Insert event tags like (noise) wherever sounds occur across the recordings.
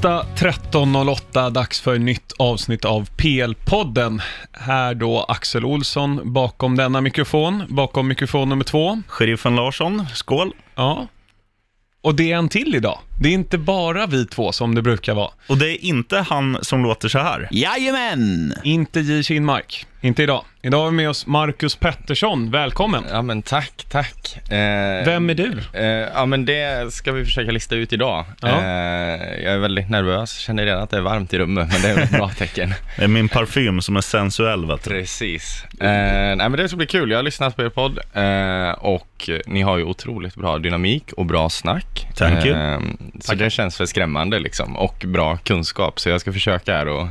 Tisdag 13.08, dags för ett nytt avsnitt av PL-podden. Här då Axel Olsson bakom denna mikrofon, bakom mikrofon nummer två. Sheriffen Larsson, skål. Ja. Och det är en till idag. Det är inte bara vi två som det brukar vara. Och det är inte han som låter så här. Jajamän! Inte J. Kinmark. Inte idag. Idag har vi med oss Marcus Pettersson. Välkommen. Ja men tack, tack. Eh, Vem är du? Eh, ja men det ska vi försöka lista ut idag. Ja. Eh, jag är väldigt nervös, känner redan att det är varmt i rummet, men det är väl ett bra (laughs) tecken. Det är min parfym som är sensuell, vet du. Precis. Eh, nej men det ska bli kul, jag har lyssnat på er podd eh, och ni har ju otroligt bra dynamik och bra snack. Thank you. Eh, så det känns för skrämmande liksom, och bra kunskap, så jag ska försöka här och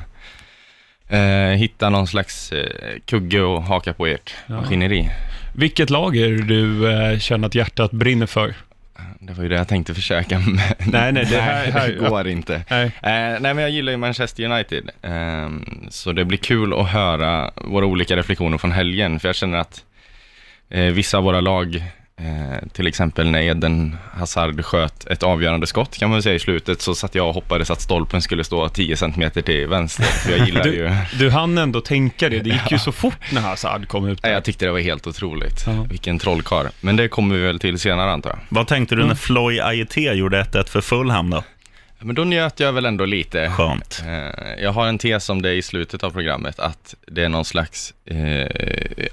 eh, hitta någon slags eh, kugge och haka på ert Ja. maskineri. Vilket lag är det du eh, känner att hjärtat brinner för? Det var ju det jag tänkte försöka, men Nej, nej, det här- (laughs) här- det går inte. Nej. Eh, nej, men jag gillar ju Manchester United, Ehm, så det blir kul att höra våra olika reflektioner från helgen, för jag känner att eh, vissa av våra lag, eh, till exempel när Eden Hazard sköt ett avgörande skott, kan man säga i slutet, så satt jag och hoppades att stolpen skulle stå 10 cm till vänster, för jag gillar ju... Du, du hann ändå tänka det. Det gick ju så fort när Hazard kom ut. Nej, där. jag tyckte det var helt otroligt. Ja. Vilken trollkarl. Men det kommer vi väl till senare antar jag. Vad tänkte du när Floy Aieté gjorde 1-1 för Fulham då? Men då njöt jag väl ändå lite. Skönt. Eh, Jag har en tes om det i slutet av programmet, att det är någon slags, eh,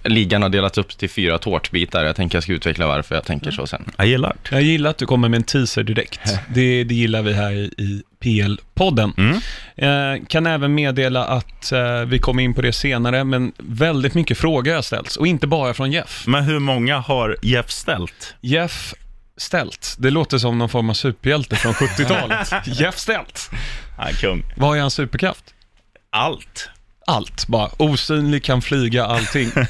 ligan har delats upp till fyra tårtbitar. Jag tänker jag ska utveckla varför jag tänker så sen. Jag gillar det. Jag gillar att du kommer med en teaser direkt. (laughs) Det, det gillar vi här i, i PL-podden. Mm. Eh, kan även meddela att eh, vi kommer in på det senare, men väldigt mycket frågor har ställts. Och inte bara från Jeff. Men hur många har Jeff ställt? Jeff ställt. Det låter som någon form av superhjälte från (laughs) 70-talet. Jeff ställt. Nej, kung. Vad är hans superkraft? Allt. Allt, bara. Osynlig, kan flyga, allting. (laughs)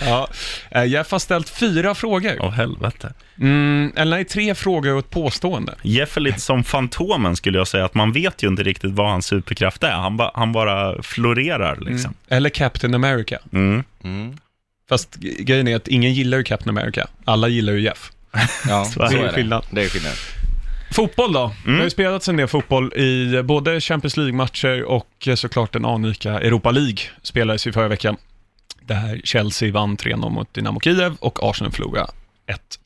Ja. Eh, Jeff har ställt fyra frågor. Åh helvete. Mm, eller nej, tre frågor och ett påstående. Jeff är lite som Fantomen skulle jag säga, att man vet ju inte riktigt vad hans superkraft är. Han, ba, han bara florerar liksom. Eller Captain America. Mm. Mm. Fast grejen är att ingen gillar ju Captain America. Alla gillar ju Jeff. (laughs) Ja, Så är så det. är det. skillnad. Det är skillnad. Fotboll då? Det har ju spelats en del fotboll i både Champions League-matcher och eh, såklart den anrika Europa League spelades ju förra veckan. Där Chelsea vann 3-0 mot Dynamo Kiev och Arsenal förlorade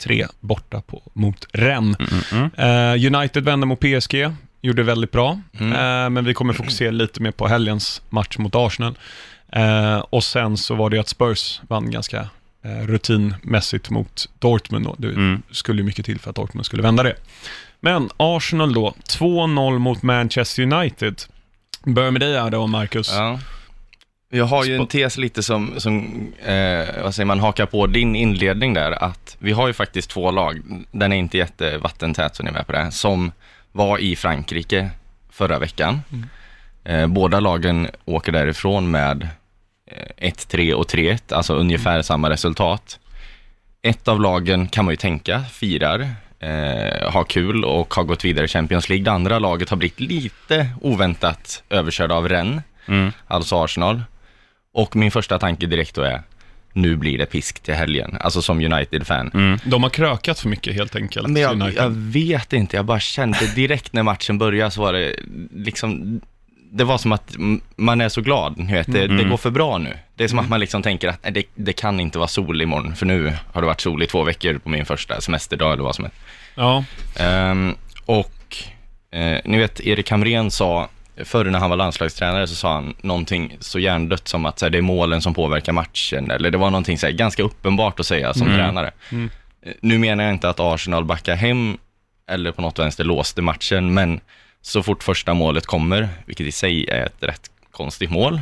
1-3 borta på, mot Rennes. Mm. Eh, United vände mot PSG, gjorde väldigt bra, Mm. Eh, men vi kommer fokusera lite mer på helgens match mot Arsenal. Eh, och sen så var det ju att Spurs vann ganska rutinmässigt mot Dortmund. Då. Det Mm. skulle ju mycket till för att Dortmund skulle vända det. Men Arsenal då, 2-0 mot Manchester United. Börjar med dig här då, Marcus. Ja. Jag har ju en tes lite som, som eh, vad säger man, hakar på din inledning där, att vi har ju faktiskt två lag, den är inte jättevattentät så ni är med på det, som var i Frankrike förra veckan. Eh, båda lagen åker därifrån med eh, 1-3 och 3-1, alltså ungefär samma resultat. Ett av lagen kan man ju tänka firar, eh, har kul och har gått vidare i Champions League. Det andra laget har blivit lite oväntat överkörda av Rennes Mm. alltså Arsenal. Och min första tanke direkt då är, nu blir det pisk till helgen, alltså som United-fan. Mm. De har krökat för mycket helt enkelt, Men jag, jag vet inte, jag bara kände direkt när matchen började så var det liksom, det var som att man är så glad, ni vet, det, det Mm. går för bra nu. Det är som att man liksom tänker att nej, det, det kan inte vara sol imorgon, för nu har det varit sol i två veckor på min första semesterdag eller vad som helst. Ja, Ehm, och eh, ni vet, Erik Hamrén sa, förr när han var landslagstränare så sa han någonting så hjärndött som att så här, det är målen som påverkar matchen, eller det var någonting så här, ganska uppenbart att säga som tränare. Mm. Eh, Nu menar jag inte att Arsenal backar hem eller på något vänster låste matchen, men så fort första målet kommer, vilket i sig är ett rätt konstigt mål,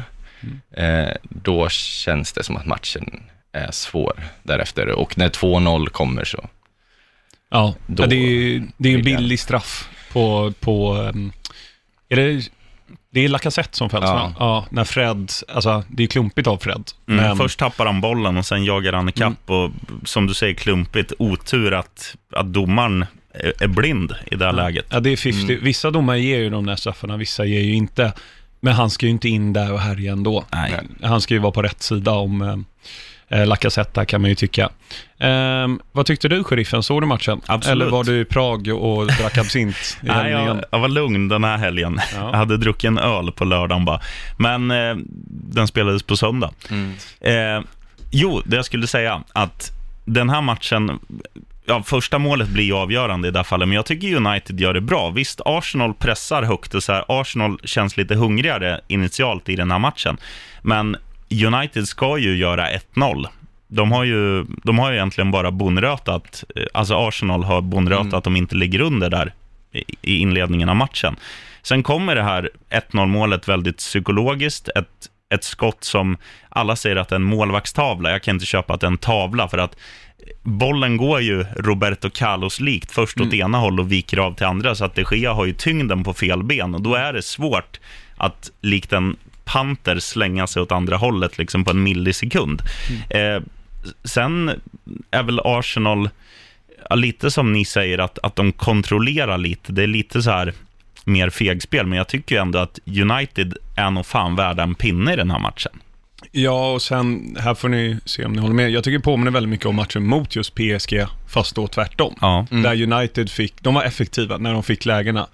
eh, då känns det som att matchen är svår därefter. Och när 2-0 kommer så, ja. Då ja det är ju det är en billig straff på, på um, är det, det är Lacazette som fälls Ja. Ja, när Fred, alltså det är klumpigt av Fred. Mm. Men, Först tappar han bollen och sen jagar han ikapp och som du säger klumpigt, otur att, att domaren är, blind i det här läget. Ja, det är 50. Vissa domare ger ju de där straffarna, vissa ger ju inte. Men han ska ju inte in där och härja ändå. Nej. Han ska ju vara på rätt sida om, eh, eh, Lacazette kan man ju tycka. Ehm, vad tyckte du, sheriffen? Såg du matchen? Absolut. Eller var du i Prag och drack absint i (laughs) Nej, jag, jag var lugn den här helgen. Ja. (laughs) Jag hade druckit en öl på lördagen bara. Men eh, den spelades på söndag. Mm. Eh, jo, det jag skulle säga att den här matchen, ja, första målet blir ju avgörande i det här fallet, men jag tycker United gör det bra. Visst, Arsenal pressar högt och så här, Arsenal känns lite hungrigare initialt i den här matchen, men United ska ju göra 1-0. De har, ju, de har ju egentligen bara bonrötat, eh, alltså Arsenal har bonrötat Mm. att de inte ligger under där i, inledningen av matchen. Sen kommer det här 1-0 målet väldigt psykologiskt, ett, ett skott som alla säger att en målvaktstavla. Jag kan inte köpa att det är en tavla för att bollen går ju Roberto Carlos likt först åt ena håll och viker av till andra så att de Gea har ju tyngden på fel ben och då är det svårt att likt en panter slänga sig åt andra hållet liksom på en millisekund. Eh, sen är väl Arsenal lite som ni säger att, att de kontrollerar lite. Det är lite så här mer fegspel, men jag tycker ju ändå att United är nog fan värda en pinne i den här matchen. Ja, och sen, här får ni se om ni håller med. Jag tycker det påminner väldigt mycket om matchen mot just PSG, fast då tvärtom. Ja. Där United fick, de var effektiva när de fick lägena,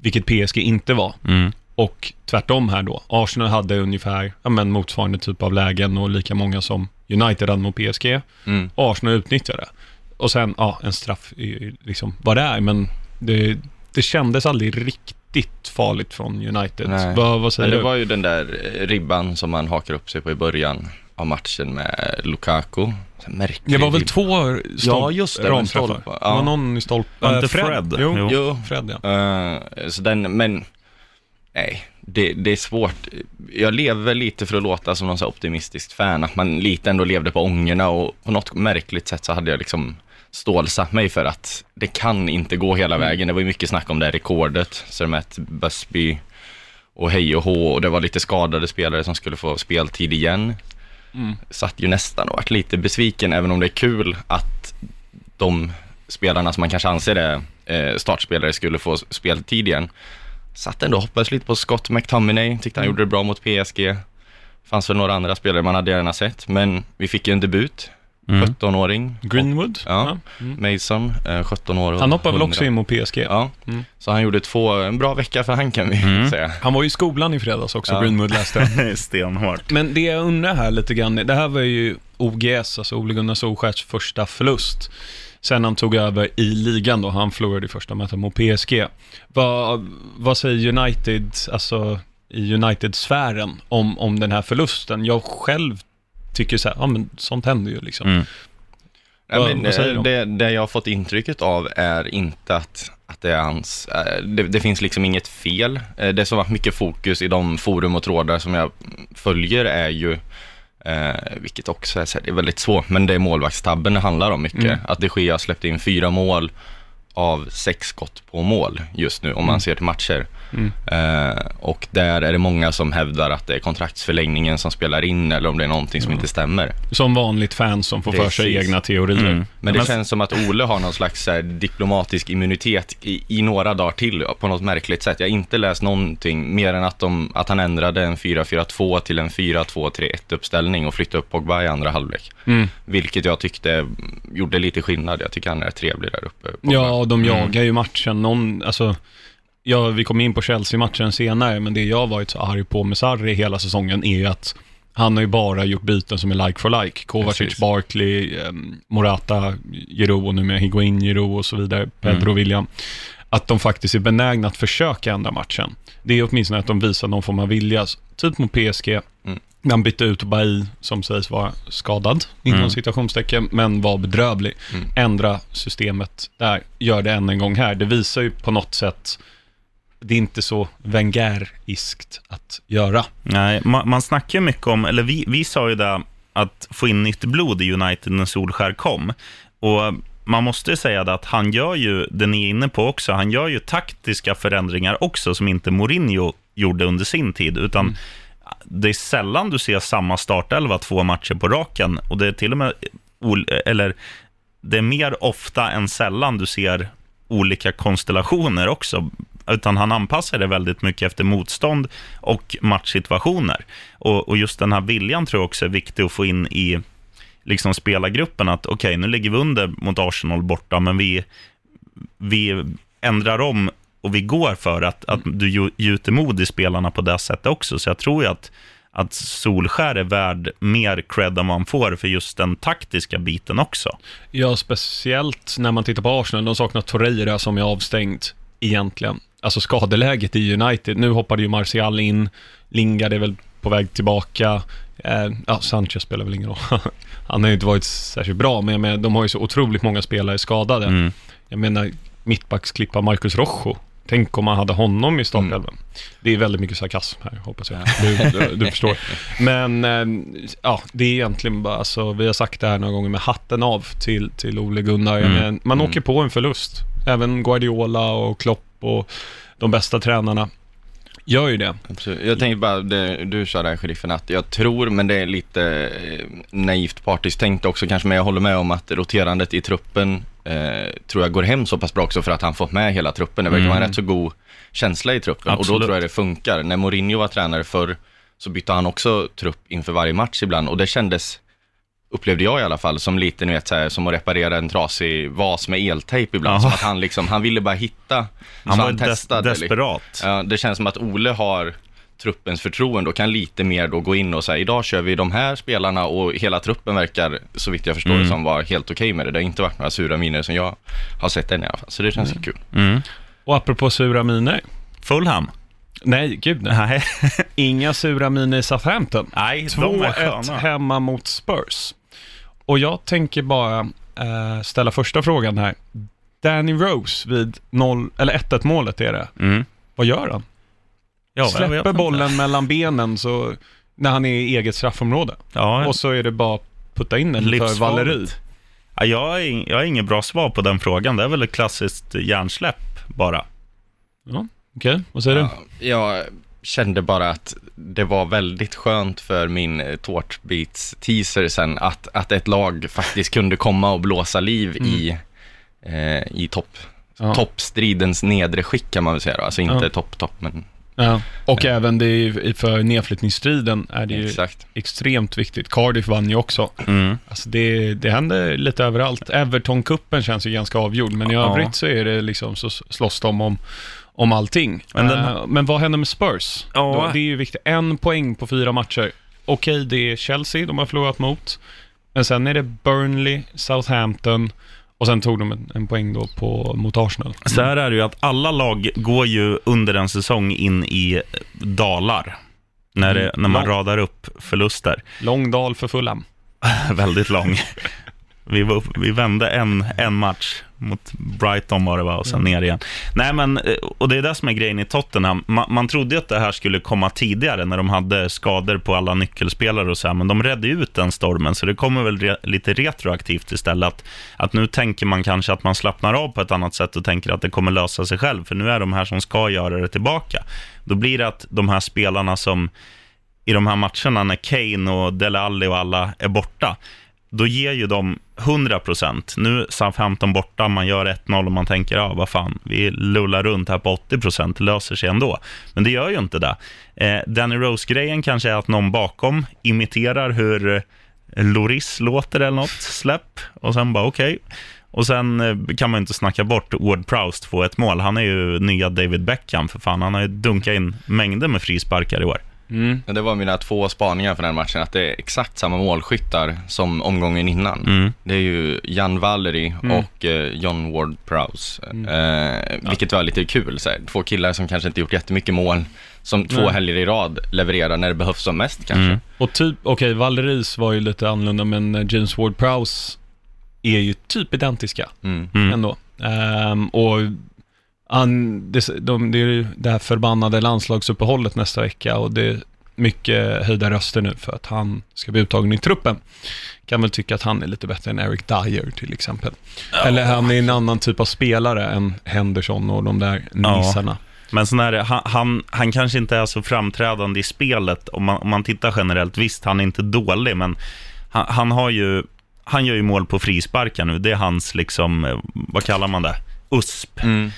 vilket PSG inte var. Mm. Och tvärtom här då. Arsenal hade ungefär ja, men motsvarande typ av lägen och lika många som United hade mot PSG. Mm. Arsenal utnyttjade det. Och sen, ja, en straff liksom vad det är, men det, det kändes aldrig riktigt farligt från United. Nej. Vad, vad säger Men det du? var ju den där eh, ribban som man hakar upp sig på i början av matchen med Lukaku. Märklig Det var väl två stolp, Ja, just det, ramträffar. stolpe. Det var Ja. någon i stolp... Var äh, inte Fred? Jo, Jo. Jo, Fred ja. Eh, så den, men nej, det, det är svårt. Jag lever lite för att låta som någon så optimistisk fan, att man lite ändå levde på ångorna och på något märkligt sätt så hade jag liksom stålsatt mig för att det kan inte gå hela vägen. Det var ju mycket snack om det här rekordet, ett Busby och hej och hå och det var lite skadade spelare som skulle få speltid igen. Mm. Satt ju nästan och varit lite besviken, även om det är kul att de spelarna som man kanske anser är eh, startspelare skulle få speltid igen. Satt ändå och hoppades lite på Scott McTominay, tyckte han gjorde det bra mot PSG. Fanns väl några andra spelare man hade gärna sett, men vi fick ju en debut. Mm. 17-åring. Greenwood? Ja. Mm. Mason, eh, 17 år och Han hoppade väl 100. också in mot PSG? Ja, Mm. så han gjorde två, en bra vecka för han kan vi Mm. säga. Han var ju i skolan i fredags också, Ja. Greenwood läste. (laughs) Stenhårt. Men det jag undrar här lite grann, det här var ju OGS, alltså Ole Gunnar Solskjärs första förlust. Sen han tog över i ligan då, han förlorade i första mötet mot PSG. Vad, vad säger United, alltså i United-sfären om, om den här förlusten? Jag själv tycker så här, ja men sånt händer ju liksom. Mm. Nej, Vad- men, vad säger eh, de? det, det jag har fått intrycket av är inte att, att det är hans, eh, det, det finns liksom inget fel. Eh, Det som har varit mycket fokus i de forum och trådar som jag följer är ju, eh, vilket också är, så här, det är väldigt svårt, men det är målvaktstabben det handlar om mycket. Mm. Att de Gea släppte in fyra mål av sex skott på mål just nu, om man ser till matcher. Mm. Eh, och där är det många som hävdar att det är kontraktsförlängningen som spelar in, eller om det är någonting som inte stämmer. Som vanligt fan som får för sig Precis. egna teorier. Mm. Men det Men- känns som att Ole har någon slags här, diplomatisk immunitet i, i några dagar till på något märkligt sätt. Jag har inte läst någonting mer än att, de, att han ändrade en 4-4-2 till en 4-2-3-1 uppställning och flyttade upp Pogba i andra halvlek. Mm. Vilket jag tyckte gjorde lite skillnad. Jag tycker han är trevlig där uppe. Pogba. Ja, och de jagar ju matchen. Någon, alltså, ja, vi kommer in på Chelsea-matchen senare, men det jag varit så arg på med Sarri hela säsongen är ju att han har ju bara gjort byten som är like for like. Kovacic, Precis. Barkley, ehm, Morata, Giroud och nu med Higuain, Giroud och så vidare, Pedro Mm. William. Att de faktiskt är benägna att försöka ändra matchen. Det är åtminstone att de visar någon form av vilja. Typ mot PSG. Mm. Han bytte ut Bailly, som sägs vara skadad, inom Mm. citationstecken, men var bedrövlig. Mm. Ändra systemet där, gör det än en gång här. Det visar ju på något sätt, det är inte så Wenger-iskt att göra. Nej, man, man snackar ju mycket om, eller vi, vi sa ju det, att få in nytt blod i United när Solskär kom. Och man måste ju säga det att han gör ju, det ni är inne på också, han gör ju taktiska förändringar också som inte Mourinho gjorde under sin tid, utan det är sällan du ser samma startelva två matcher på raken och det är till och med, eller det är mer ofta än sällan du ser olika konstellationer också, utan han anpassar det väldigt mycket efter motstånd och matchsituationer. Och, och just den här viljan tror jag också är viktig att få in i, liksom spelargruppen att okej, nu ligger vi under mot Arsenal borta, men vi, vi ändrar om och vi går för att, att du gjuter mod i spelarna på det sättet också. Så jag tror ju att, att Solskär är värd mer cred än vad han får för just den taktiska biten också. Ja, speciellt när man tittar på Arsenal. De saknar Torreira som är avstängd egentligen. Alltså skadeläget i United. Nu hoppade ju Martial in. Lingard är väl på väg tillbaka. Eh, ja, Sanchez spelar väl ingen roll. (laughs) Han har ju inte varit särskilt bra, men menar, de har ju så otroligt många spelare skadade. Mm. Jag menar, mittbacksklippa Marcus Rojo. Tänk om man hade honom i startelvan. Det är väldigt mycket sarkasm här, hoppas jag. Du, du, du (laughs) förstår. Men eh, ja, det är egentligen bara, alltså, vi har sagt det här några gånger med hatten av till, till Ole Gunnar. Mm. menar, man åker på en förlust. Även Guardiola och Klopp och de bästa tränarna gör ju det. Absolut. Jag tänker bara, det, du sa där sheriffen, att jag tror, men det är lite eh, naivt partiskt tänkt också kanske, men jag håller med om att roterandet i truppen eh, tror jag går hem så pass bra också för att han fått med hela truppen. Det verkar vara en Mm. rätt så god känsla i truppen och Absolut. då tror jag det funkar. När Mourinho var tränare förr så bytte han också trupp inför varje match ibland och det kändes upplevde jag i alla fall, som lite, ni vet, så här, som att reparera en trasig vas med eltejp ibland. Som att han liksom, han ville bara hitta, Han så var des- testade, liksom. desperat. Ja, det känns som att Ole har truppens förtroende och kan lite mer då gå in och säga idag kör vi de här spelarna och hela truppen verkar, så vitt jag förstår Mm. det som, vara helt okej med det. Det har inte varit några sura miner som jag har sett än i alla fall, så det känns ju kul. Mm. Och apropå sura miner. Fulham? Nej, gud nej. (laughs) Inga sura miner i Southampton. Nej de är 2-1 sköna. hemma mot Spurs. Och jag tänker bara eh, ställa första frågan här. Danny Rose vid 0, eller 1-1 målet är det. Mm. Vad gör han? Ja, Släpper inte. bollen mellan benen så, när han är i eget straffområde. Ja, Och så är det bara putta in den för Livsfarligt. Valeri. Ja, jag, har ing- jag har inget bra svar på den frågan. Det är väl ett klassiskt hjärnsläpp bara. Ja, Okej, vad säger du? Ja, jag kände bara att det var väldigt skönt för min eh, tårtbits-teaser sen att, att ett lag faktiskt kunde komma och blåsa liv i, eh, i topp, Ja. toppstridens nedre skick kan man väl säga då. Alltså inte Ja. topp, topp, men Ja. Och även det för nedflyttningsstriden är det ju exakt. extremt viktigt. Cardiff vann ju också. Mm. Alltså det, det händer lite överallt. Everton-cupen känns ju ganska avgjord, men i Ja. övrigt så är det liksom, så slåss de om, om allting. Men den- Eh, men vad händer med Spurs? Ja. Det är ju viktigt. En poäng på fyra matcher. Okej, det är Chelsea de har förlorat mot. Men sen är det Burnley, Southampton och sen tog de en, en poäng då på, mot Arsenal. Så här är det ju att alla lag går ju under en säsong in i dalar. När, det, Mm. när man radar upp förluster. Lång dal för Fulham. (laughs) Väldigt lång. Vi, var upp, vi vände en, en match mot Brighton var det va, och sen ner igen. Nej, men, eh, och det är det som är grejen i Tottenham. Man, man trodde att det här skulle komma tidigare när de hade skador på alla nyckelspelare och så här, men de redde ut den stormen, så det kommer väl re, lite retroaktivt istället. Att, att nu tänker man kanske att man slappnar av på ett annat sätt och tänker att det kommer lösa sig själv, för nu är de här som ska göra det tillbaka. Då blir det att de här spelarna som i de här matcherna när Kane och Dele Alli och alla är borta, då ger ju de 100 procent. Nu Southampton borta, man gör 1-0 och man tänker, ja vad fan, vi lullar runt här på 80 procent. det löser sig ändå. Men det gör ju inte det. Eh, Danny Rose-grejen kanske är att någon bakom imiterar hur Loris låter eller något, släpp, och sen bara okej. Och sen eh, kan man ju inte snacka bort Ward Prowse få ett mål. Han är ju nya David Beckham för fan. Han har ju dunkat in mängder med frisparkar i år. Mm. Det var mina två spaningar för den här matchen, att det är exakt samma målskyttar som omgången innan. Mm. Det är ju Jan Valery Mm. och eh, John Ward Prowse. Eh, vilket var lite kul, så här. två killar som kanske inte gjort jättemycket mål, som två Nej. helger i rad levererar när det behövs som mest kanske. Mm. Och typ, okej, Valeris var ju lite annorlunda, men eh, James Ward-Prowse är ju typ identiska Mm. Mm. ändå. Ehm, och han, det, de, det är ju det här förbannade landslagsuppehållet nästa vecka och det är mycket höjda röster nu för att han ska bli uttagen i truppen. Kan väl tycka att han är lite bättre än Eric Dyer till exempel. Eller han är en annan typ av spelare än Henderson och de där nissarna. Men sån här, han, han, han kanske inte är så framträdande i spelet om man, om man tittar generellt. Visst, han är inte dålig, men han, han har ju, han gör ju mål på frisparkar nu. Det är hans, liksom, eh, vad kallar man det? USP. Mm.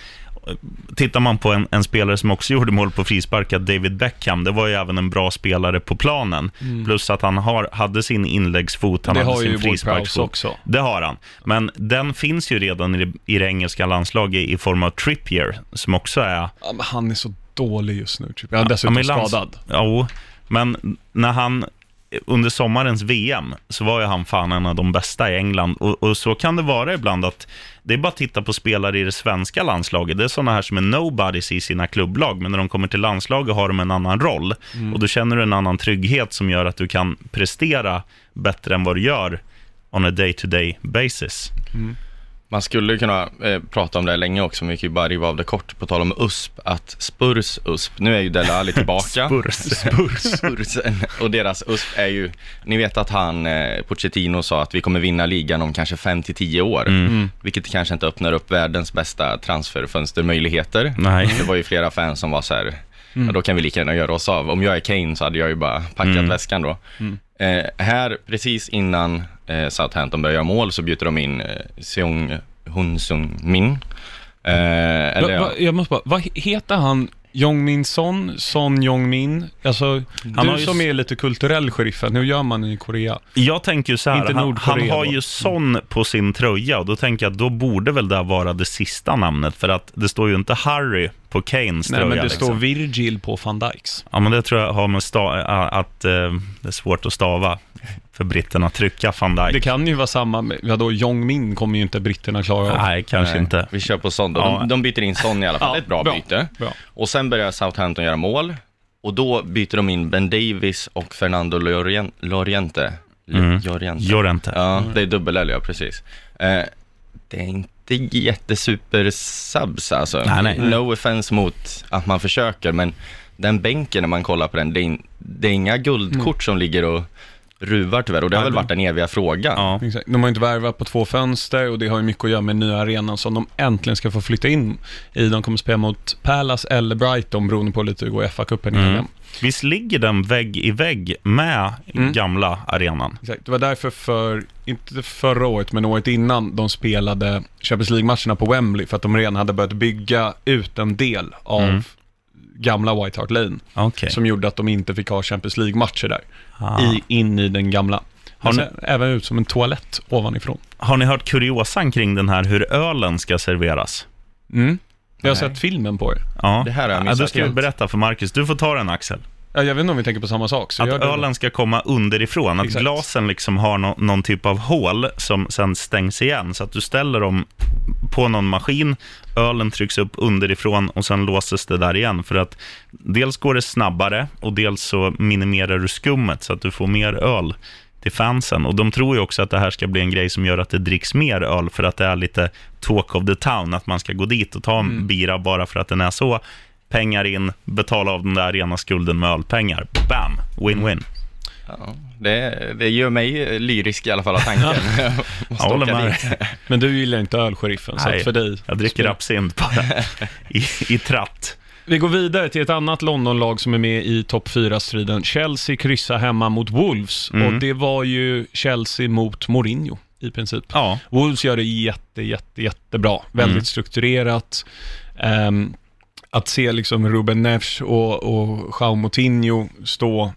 Tittar man på en, en, spelare som också gjorde mål på frispark, David Beckham, det var ju även en bra spelare på planen. Mm. Plus att han har, hade sin inläggsfot, han det hade sin frisparksfot. också. Det har han. Men den finns ju redan i, i det engelska landslaget i form av Trippier, som också är... Han är så dålig just nu, Trippier. Han är dessutom ja, skadad. Ja, men när han under sommarens VM så var ju han fan en av de bästa i England. Och, och, så kan det vara ibland att det är bara att titta på spelare i det svenska landslaget. Det är sådana här som är nobodies i sina klubblag, men när de kommer till landslaget har de en annan roll. Mm. Och då känner du en annan trygghet som gör att du kan prestera bättre än vad du gör on a day-to-day basis. Mm. Man skulle kunna eh, prata om det länge också, men vi kan ju bara riva av det kort. På tal om USP, att Spurs USP, nu är ju Dele Alli tillbaka. (laughs) Spurs. Spurs. Spurs. Och deras USP är ju, ni vet att han, eh, Pochettino sa att vi kommer vinna ligan om kanske 5 till 10 år. Mm. mm. Vilket kanske inte öppnar upp världens bästa transferfönstermöjligheter. Nej. Det var ju flera fans som var så här, Mm. Ja, då kan vi lika gärna göra oss av. Om jag är Kane så hade jag ju bara packat mm. väskan då. Mm. Eh, här, precis innan eh, Southampton börjar göra mål, så byter de in eh, Seong Hun Sung Min. Eh, eller, va, va, jag måste bara, vad heter han Jong Min Son, Son Jong Min. Alltså, han du som är lite kulturell sheriffen, hur gör man i Korea? Jag tänker ju så här, han, han, har ju Son på sin tröja och då tänker jag att då borde väl det vara det sista namnet, för att det står ju inte Harry på Kanes Nej, tröja. men det liksom. står Virgil på van Dijks. Ja, men det tror jag har med sta- att uh, det är svårt att stava för britterna trycka van Dijk. Det kan ju vara samma, med, ja då Jong Min kommer ju inte britterna klara av. Nej, kanske Nej. inte. Vi kör på Son då. De, de byter in Son i alla fall, ja, ett bra, bra byte. Bra. Och sen börjar Southampton göra mål. Och då byter de in Ben Davis och Fernando Loriente. Mm. Llorente. Llorente. Ja, det är dubbel ja, precis. Eh, det är inte jättesuper subs alltså. Nej, nej. No offense mot att man försöker, men den bänken när man kollar på den, det är, det är inga guldkort mm. som ligger och ruvar tyvärr och det har väl varit den eviga frågan. Ja. Exakt. De har inte värvat på två fönster och det har ju mycket att göra med nya arenan som de äntligen ska få flytta in i. De kommer spela mot Palace eller Brighton beroende på lite hur det går i FA-cupen mm. Visst ligger den vägg i vägg med mm. gamla arenan? Exakt. Det var därför för, inte förra året, men året innan, de spelade Champions League-matcherna på Wembley, för att de redan hade börjat bygga ut en del av mm gamla White Hart Lane. Okay. Som gjorde att de inte fick ha Champions League-matcher där. Ah. I, in i den gamla. Har ni... även ut som en toalett ovanifrån. Har ni hört kuriosan kring den här hur ölen ska serveras? Mm. Jag har Nej. sett filmen på det. Ja, det här har jag ja, Du ska berätta för Marcus. Du får ta den Axel. Ja, jag vet inte om vi tänker på samma sak. att ölen ska komma underifrån, att Exakt. glasen liksom har no någon typ av hål som sen stängs igen, så att du ställer dem på någon maskin, ölen trycks upp underifrån och sen låses det där igen. För att dels går det snabbare och dels så minimerar du skummet så att du får mer öl till fansen. Och de tror ju också att det här ska bli en grej som gör att det dricks mer öl för att det är lite talk of the town, att man ska gå dit och ta en mm. bira bara för att den är så pengar in, betala av den där rena skulden med ölpengar. Bam! Win-win. Ja, det, det gör mig lyrisk i alla fall av (laughs) tanken. jag håller med. (laughs) Men du gillar inte ölsheriffen, så för dig... jag dricker absint bara (laughs) i, i tratt. Vi går vidare till ett annat Londonlag som är med i topp 4-striden. Chelsea kryssar hemma mot Wolves mm. och det var ju Chelsea mot Mourinho i princip. Ja. Wolves gör det jätte, jätte, jättebra. Väldigt mm. strukturerat. Um, att se liksom Ruben Neves och, och João Moutinho stå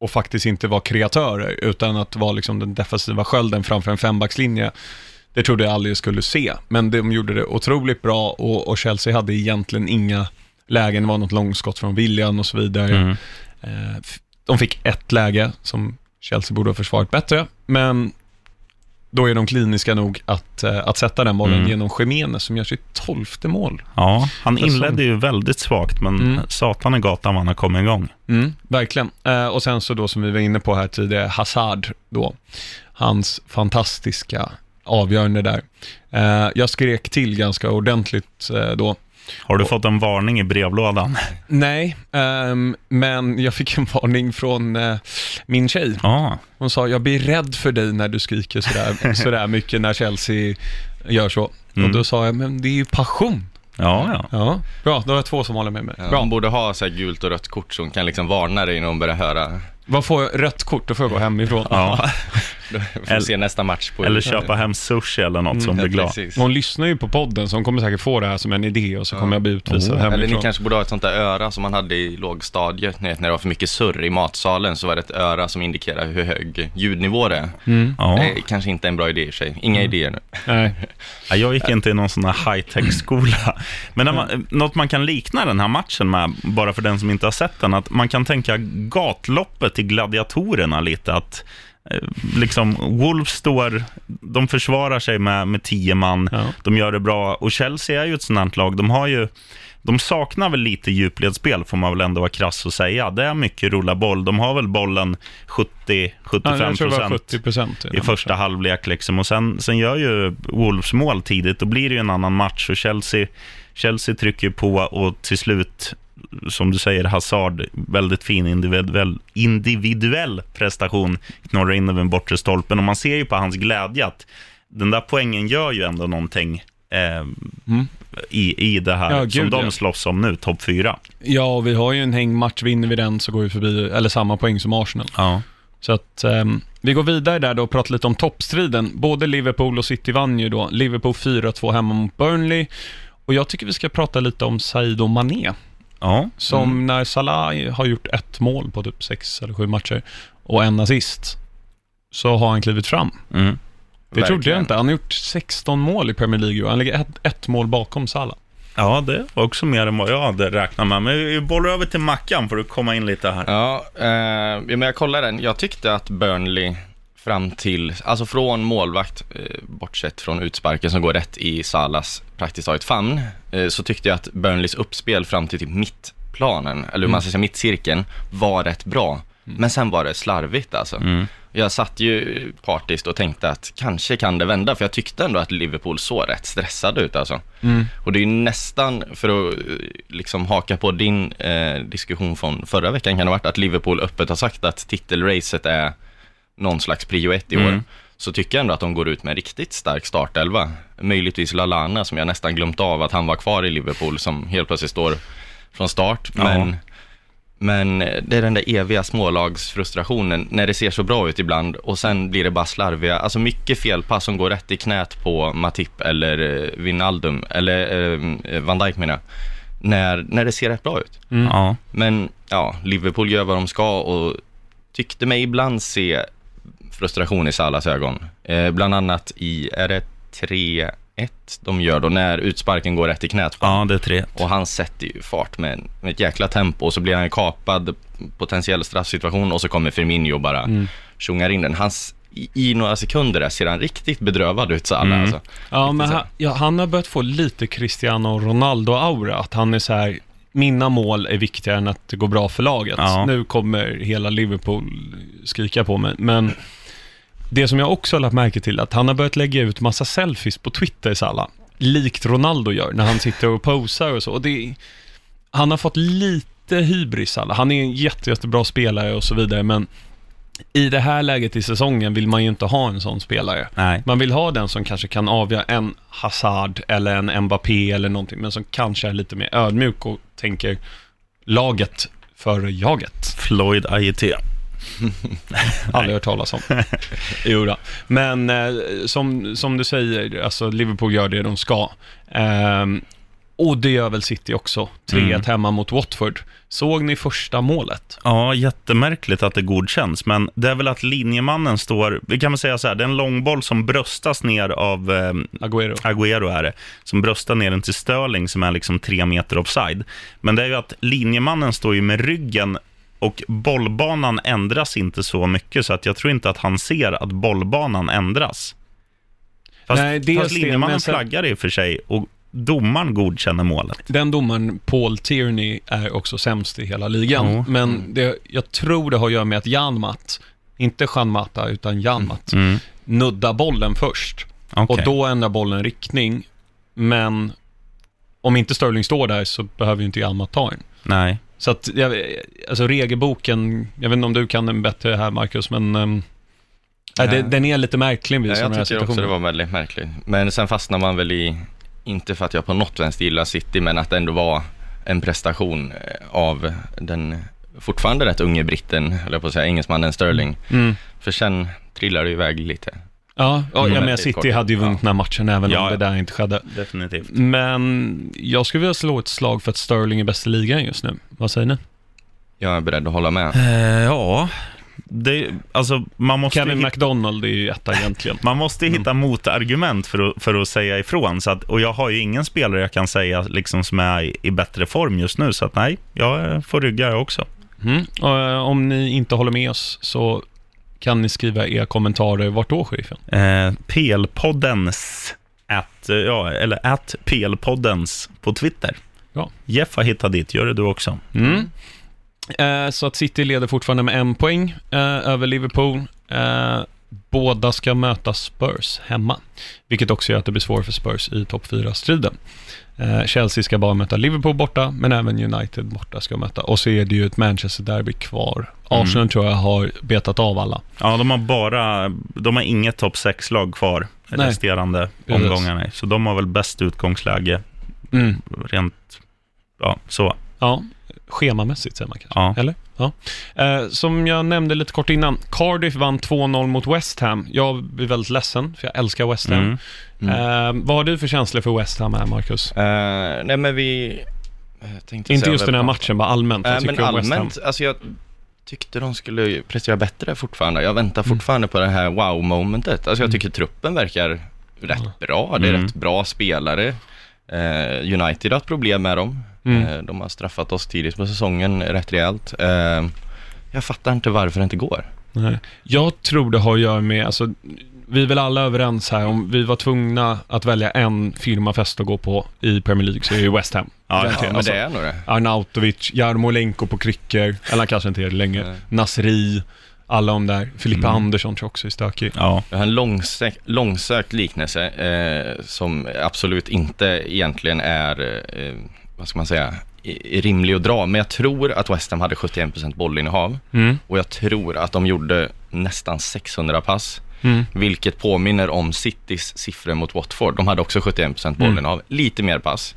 och faktiskt inte vara kreatörer, utan att vara liksom den defensiva skölden framför en fembackslinje. Det trodde jag aldrig jag skulle se, men de gjorde det otroligt bra och, och Chelsea hade egentligen inga lägen, det var något långskott från William och så vidare. Mm. Eh, de fick ett läge som Chelsea borde ha försvarat bättre, men då är de kliniska nog att, eh, att sätta den bollen mm. genom Jiménez som gör sitt tolfte mål. Ja, han inledde ju väldigt svagt, men mm. satan i gatan vad han har kommit igång. Mm, verkligen. Eh, och sen så då som vi var inne på här tidigare, Hazard då. Hans fantastiska avgörande där. Eh, jag skrek till ganska ordentligt då har du och, fått en varning i brevlådan? (laughs) Nej, um, men jag fick en varning från uh, min tjej. Ah. Hon sa, jag blir rädd för dig när du skriker sådär, (laughs) sådär mycket när Chelsea gör så. Mm. Och då sa jag, men det är ju passion. Ja, ja. ja. Bra, då har jag två som håller med mig. Ja, Hon borde ha så här gult och rött kort som kan liksom varna dig när hon börjar höra. Vad får jag? Rött kort, då får jag gå hemifrån. Ja. (laughs) Eller- se nästa match på Eller köpa hem sushi eller något som Ja, blir glad. precis. Hon lyssnar ju på podden, så hon kommer säkert få det här som en idé och så kommer jag bli utvisad Oh. hemifrån. Eller ni kanske borde ha ett sånt där öra som man hade i lågstadiet, ni vet, när det var för mycket surr i matsalen så var det ett öra som indikerar hur hög ljudnivå det är. Mm. Ja. Det är kanske inte en bra idé i sig. Inga idéer nu. Nej. Ja, Jag gick inte i någon sån här high-tech-skola. Men när man, något man kan likna den här matchen med, bara för den som inte har sett den, att man kan tänka gatloppet till gladiatorerna lite. Att liksom Wolves står, de försvarar sig med, med tio man, Ja. de gör det bra. Och Chelsea är ju ett sånt här lag, de har ju de saknar väl lite djupledsspel, får man väl ändå vara krass och säga. Det är mycket rulla boll. De har väl bollen 70-75 Ja, jag tror det var procent 70 procent. i första halvlek. Liksom. Och sen, sen gör ju Wolves mål tidigt, då blir det ju en annan match. Och Chelsea, Chelsea trycker på och till slut, som du säger, Hazard, väldigt fin individuell, individuell prestation, knorrar in över den bortre stolpen. Och man ser ju på hans glädje att den där poängen gör ju ändå någonting eh, Mm. i, i det här Ja, som gud, de ja. slåss om nu, topp fyra. Ja, och vi har ju en hängmatch. Vinner vi den så går vi förbi, eller samma poäng som Arsenal. Ja. Så att ehm, vi går vidare där då och pratar lite om toppstriden. Både Liverpool och City vann ju då. Liverpool 4-2 hemma mot Burnley. Och jag tycker vi ska prata lite om Sadio Mané. Ja. Som när Salah har gjort ett mål på typ sex eller sju matcher och en assist, så har han klivit fram. Mm. Det trodde jag Verkligen. inte. Han har gjort 16 mål i Premier League och han ligger ett, ett mål bakom Salah. ja, det var också mer än vad jag hade räknat med. Men vi bollar över till Mackan för att komma in lite här. Ja, eh, men jag kollar den. Jag tyckte att Burnley fram till, alltså från målvakt, eh, bortsett från utsparken som går rätt i Salas praktiskt taget famn, eh, så tyckte jag att Burnleys uppspel fram till typ mittplanen, eller hur man ska säga mittcirkeln, var rätt bra. Men sen var det slarvigt alltså. Mm. Jag satt ju partiskt och tänkte att kanske kan det vända, för jag tyckte ändå att Liverpool såg rätt stressade ut alltså. Och det är ju nästan, för att liksom haka på din eh, diskussion från förra veckan, kan det ha varit att Liverpool öppet har sagt att titelracet är någon slags prio ett i år. Mm. Så tycker jag ändå att de går ut med en riktigt stark startelva. Möjligtvis Lalana, som jag nästan glömt av att han var kvar i Liverpool, som helt plötsligt står från start. Ja. Men, men det är den där eviga smålagsfrustrationen, när det ser så bra ut ibland och sen blir det bara slarviga, alltså mycket felpass som går rätt i knät på Matip eller eh, Wijnaldum, eller eh, Van Dijk menar jag, när, när det ser rätt bra ut. Ja. Men ja, Liverpool gör vad de ska och tyckte mig ibland se frustration i Salas ögon. Eh, bland annat i, är det 3-1 de gör då, när utsparken går rätt i knät på ja, det är tre. och han sätter ju fart med, med ett jäkla tempo och så blir han kapad, potentiell straffsituation och så kommer Firmino bara Mm. tjongar in den. Hans, i, I några sekunder där ser han riktigt bedrövad ut, Salah Mm. alltså. Ja, men han, ja, han har börjat få lite Cristiano Ronaldo-aura. Att han är så här, mina mål är viktigare än att det går bra för laget. Ja. Nu kommer hela Liverpool skrika på mig. Men det som jag också har lagt märke till, att han har börjat lägga ut massa selfies på Twitter, Salah. Likt Ronaldo gör, när han sitter och posar och så. Och det, han har fått lite hybris, Salah. Han är en jätte, jättebra spelare och så vidare, men i det här läget i säsongen vill man ju inte ha en sån spelare. Nej. Man vill ha den som kanske kan avgöra en Hazard eller en Mbappé eller någonting, men som kanske är lite mer ödmjuk och tänker laget före jaget. Floyd Ajeti. (laughs) Aldrig hört talas om. (laughs) jo då. Men eh, som, som du säger, alltså Liverpool gör det de ska. Ehm, och det gör väl City också. 3-1 Mm. hemma mot Watford. Såg ni första målet? Ja, jättemärkligt att det godkänns, men det är väl att linjemannen står, vi kan väl säga så här, det är en långboll som bröstas ner av eh, Agüero. Agüero är det, som bröstar ner den till Sterling som är liksom tre meter offside. Men det är ju att linjemannen står ju med ryggen och bollbanan ändras inte så mycket, så att jag tror inte att han ser att bollbanan ändras. Fast, Nej, fast linjemannen sen- flaggar i och för sig och domaren godkänner målet. Den domaren, Paul Tierney, är också sämst i hela ligan. Ja. Men det, jag tror det har att göra med att Janmat, inte Jean Mata, utan Janmat, Mm. nuddar bollen först. okej. Och då ändrar bollen riktning. Men om inte Sterling står där så behöver ju inte Janmat ta den. Nej. Så att, jag, alltså regelboken, jag vet inte om du kan den bättre här Marcus, men um, Nej. det, den är lite märklig vid Ja, sådana här jag tycker också situationer. det var väldigt märkligt. Men sen fastnar man väl i, inte för att jag på något vänster gillar City, men att det ändå var en prestation eh, av den fortfarande rätt unge britten, eller på att säga engelsmannen Sterling. Mm. För sen trillar det iväg lite. Ja, ja Mm. menar Väldigt City hade ju vunnit den här matchen även Ja, om det ja. där inte skedde. Definitivt. Men jag skulle vilja slå ett slag för att Sterling är bäst i ligan just nu. Vad säger ni? Jag är beredd att hålla med. Eh, ja, det, alltså man måste, Kevin hitta, McDonald är ju etta egentligen. man måste hitta motargument för att, för att säga ifrån. Så att, och jag har ju ingen spelare jag kan säga liksom, som är i, i bättre form just nu. Så att nej, jag får rygga jag också. Mm. Och, eh, om ni inte håller med oss så kan ni skriva era kommentarer. Vart då, sheriffen? Eh, PL-poddens, at, eh, ja, eller at PL-poddens på Twitter. Ja. Jeff har hittat dit, gör det du också. Mm. Eh, så att City leder fortfarande med en poäng eh, över Liverpool. Eh, båda ska möta Spurs hemma, vilket också gör att det blir svårt för Spurs i topp 4-striden. Eh, Chelsea ska bara möta Liverpool borta, men även United borta ska möta. Och så är det ju ett Manchester-derby kvar. Arsenal tror jag har betat av alla. Ja, de har bara, de har inget topp 6-lag kvar Nej. resterande Precis. omgångarna. Så de har väl bäst utgångsläge Mm. rent, ja, så. Ja, schemamässigt säger man kanske. Ja. Eller? Ja. Eh, som jag nämnde lite kort innan, Cardiff vann 2-0 mot West Ham. Jag blir väldigt ledsen, för jag älskar West Ham. Mm. Eh, vad har du för känslor för West Ham här, Marcus? Eh, nej men vi... tänkte Inte just den här matchen, bara allmänt. Eh, tycker men allmänt, alltså jag tyckte de skulle prestera bättre fortfarande. Jag väntar Mm. fortfarande på det här wow-momentet. Alltså jag tycker truppen verkar rätt bra. Det är Mm. rätt bra spelare. Eh, United har ett problem med dem. Mm. Eh, de har straffat oss tidigt på säsongen rätt rejält. Eh, jag fattar inte varför det inte går. Nej. Jag tror det har att göra med, alltså, vi är väl alla överens här, om vi var tvungna att välja en firmafest att gå på i Premier League så är det West Ham. Ja, Ja, Verkligen, men alltså. det är nog det. Arnautovic, Jarmolenko på kryckor, eller han kanske inte är det längre. Nej. Nasri, alla de där. Filippa Mm. Andersson tror jag också är stökig. Ja, Jag har en långsökt, långsökt liknelse eh, som absolut inte egentligen är, eh, vad ska man säga, rimlig att dra. Men jag tror att West Ham hade 71% bollinnehav Mm. och jag tror att de gjorde nästan 600 pass. Mm. Vilket påminner om Citys siffror mot Watford. De hade också 71% bollinnehav, lite mer pass.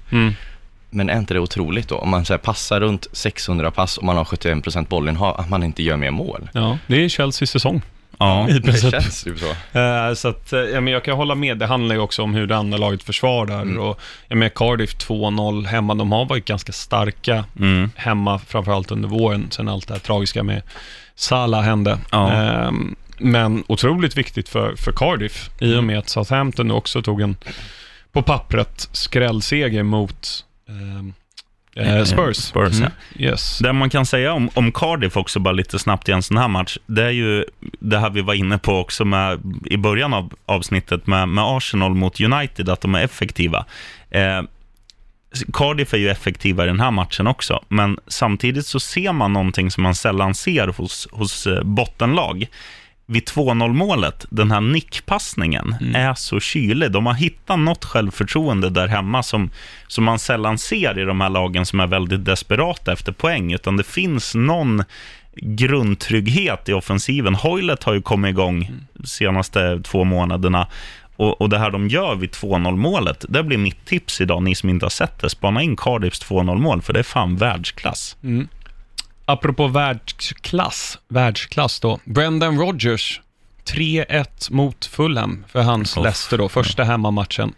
Mm. Men är inte det otroligt då? Om man så passar runt 600 pass och man har 71% bollinnehav, att man inte gör mer mål. Ja, det är Chelseas säsong. ja. (laughs) I Det känns typ så. Eh, så att, eh, ja, men jag kan hålla med. Det handlar ju också om hur det andra laget försvarar. Mm. Och, jag menar, Cardiff 2-0 hemma, de har varit ganska starka Mm. hemma, framförallt under våren, sen allt det här tragiska med Salah hände. Ja. Ehm, men otroligt viktigt för, för Cardiff, i och med att Southampton också tog en, på pappret, skrällseger mot eh, Spurs. Spurs, ja. Mm. Yes. Det man kan säga om, om Cardiff också, bara lite snabbt i en sån här match, det är ju det här vi var inne på också med, i början av avsnittet med, med Arsenal mot United, att de är effektiva. Eh, Cardiff är ju effektiva i den här matchen också, men samtidigt så ser man någonting som man sällan ser hos, hos eh, bottenlag. Vid 2-0 målet, den här nickpassningen, är så kylig. De har hittat något självförtroende där hemma som, som man sällan ser i de här lagen som är väldigt desperata efter poäng, utan det finns någon grundtrygghet i offensiven. Hoylet har ju kommit igång de senaste två månaderna och, och det här de gör vid 2-0 målet, det blir mitt tips idag, ni som inte har sett det. Spana in Cardiffs 2-0 mål, för det är fan världsklass. Mm. Apropå världsklass, världsklass då. Brendan Rodgers, 3-1 mot Fulham för hans Uff. Leicester då, första hemmamatchen.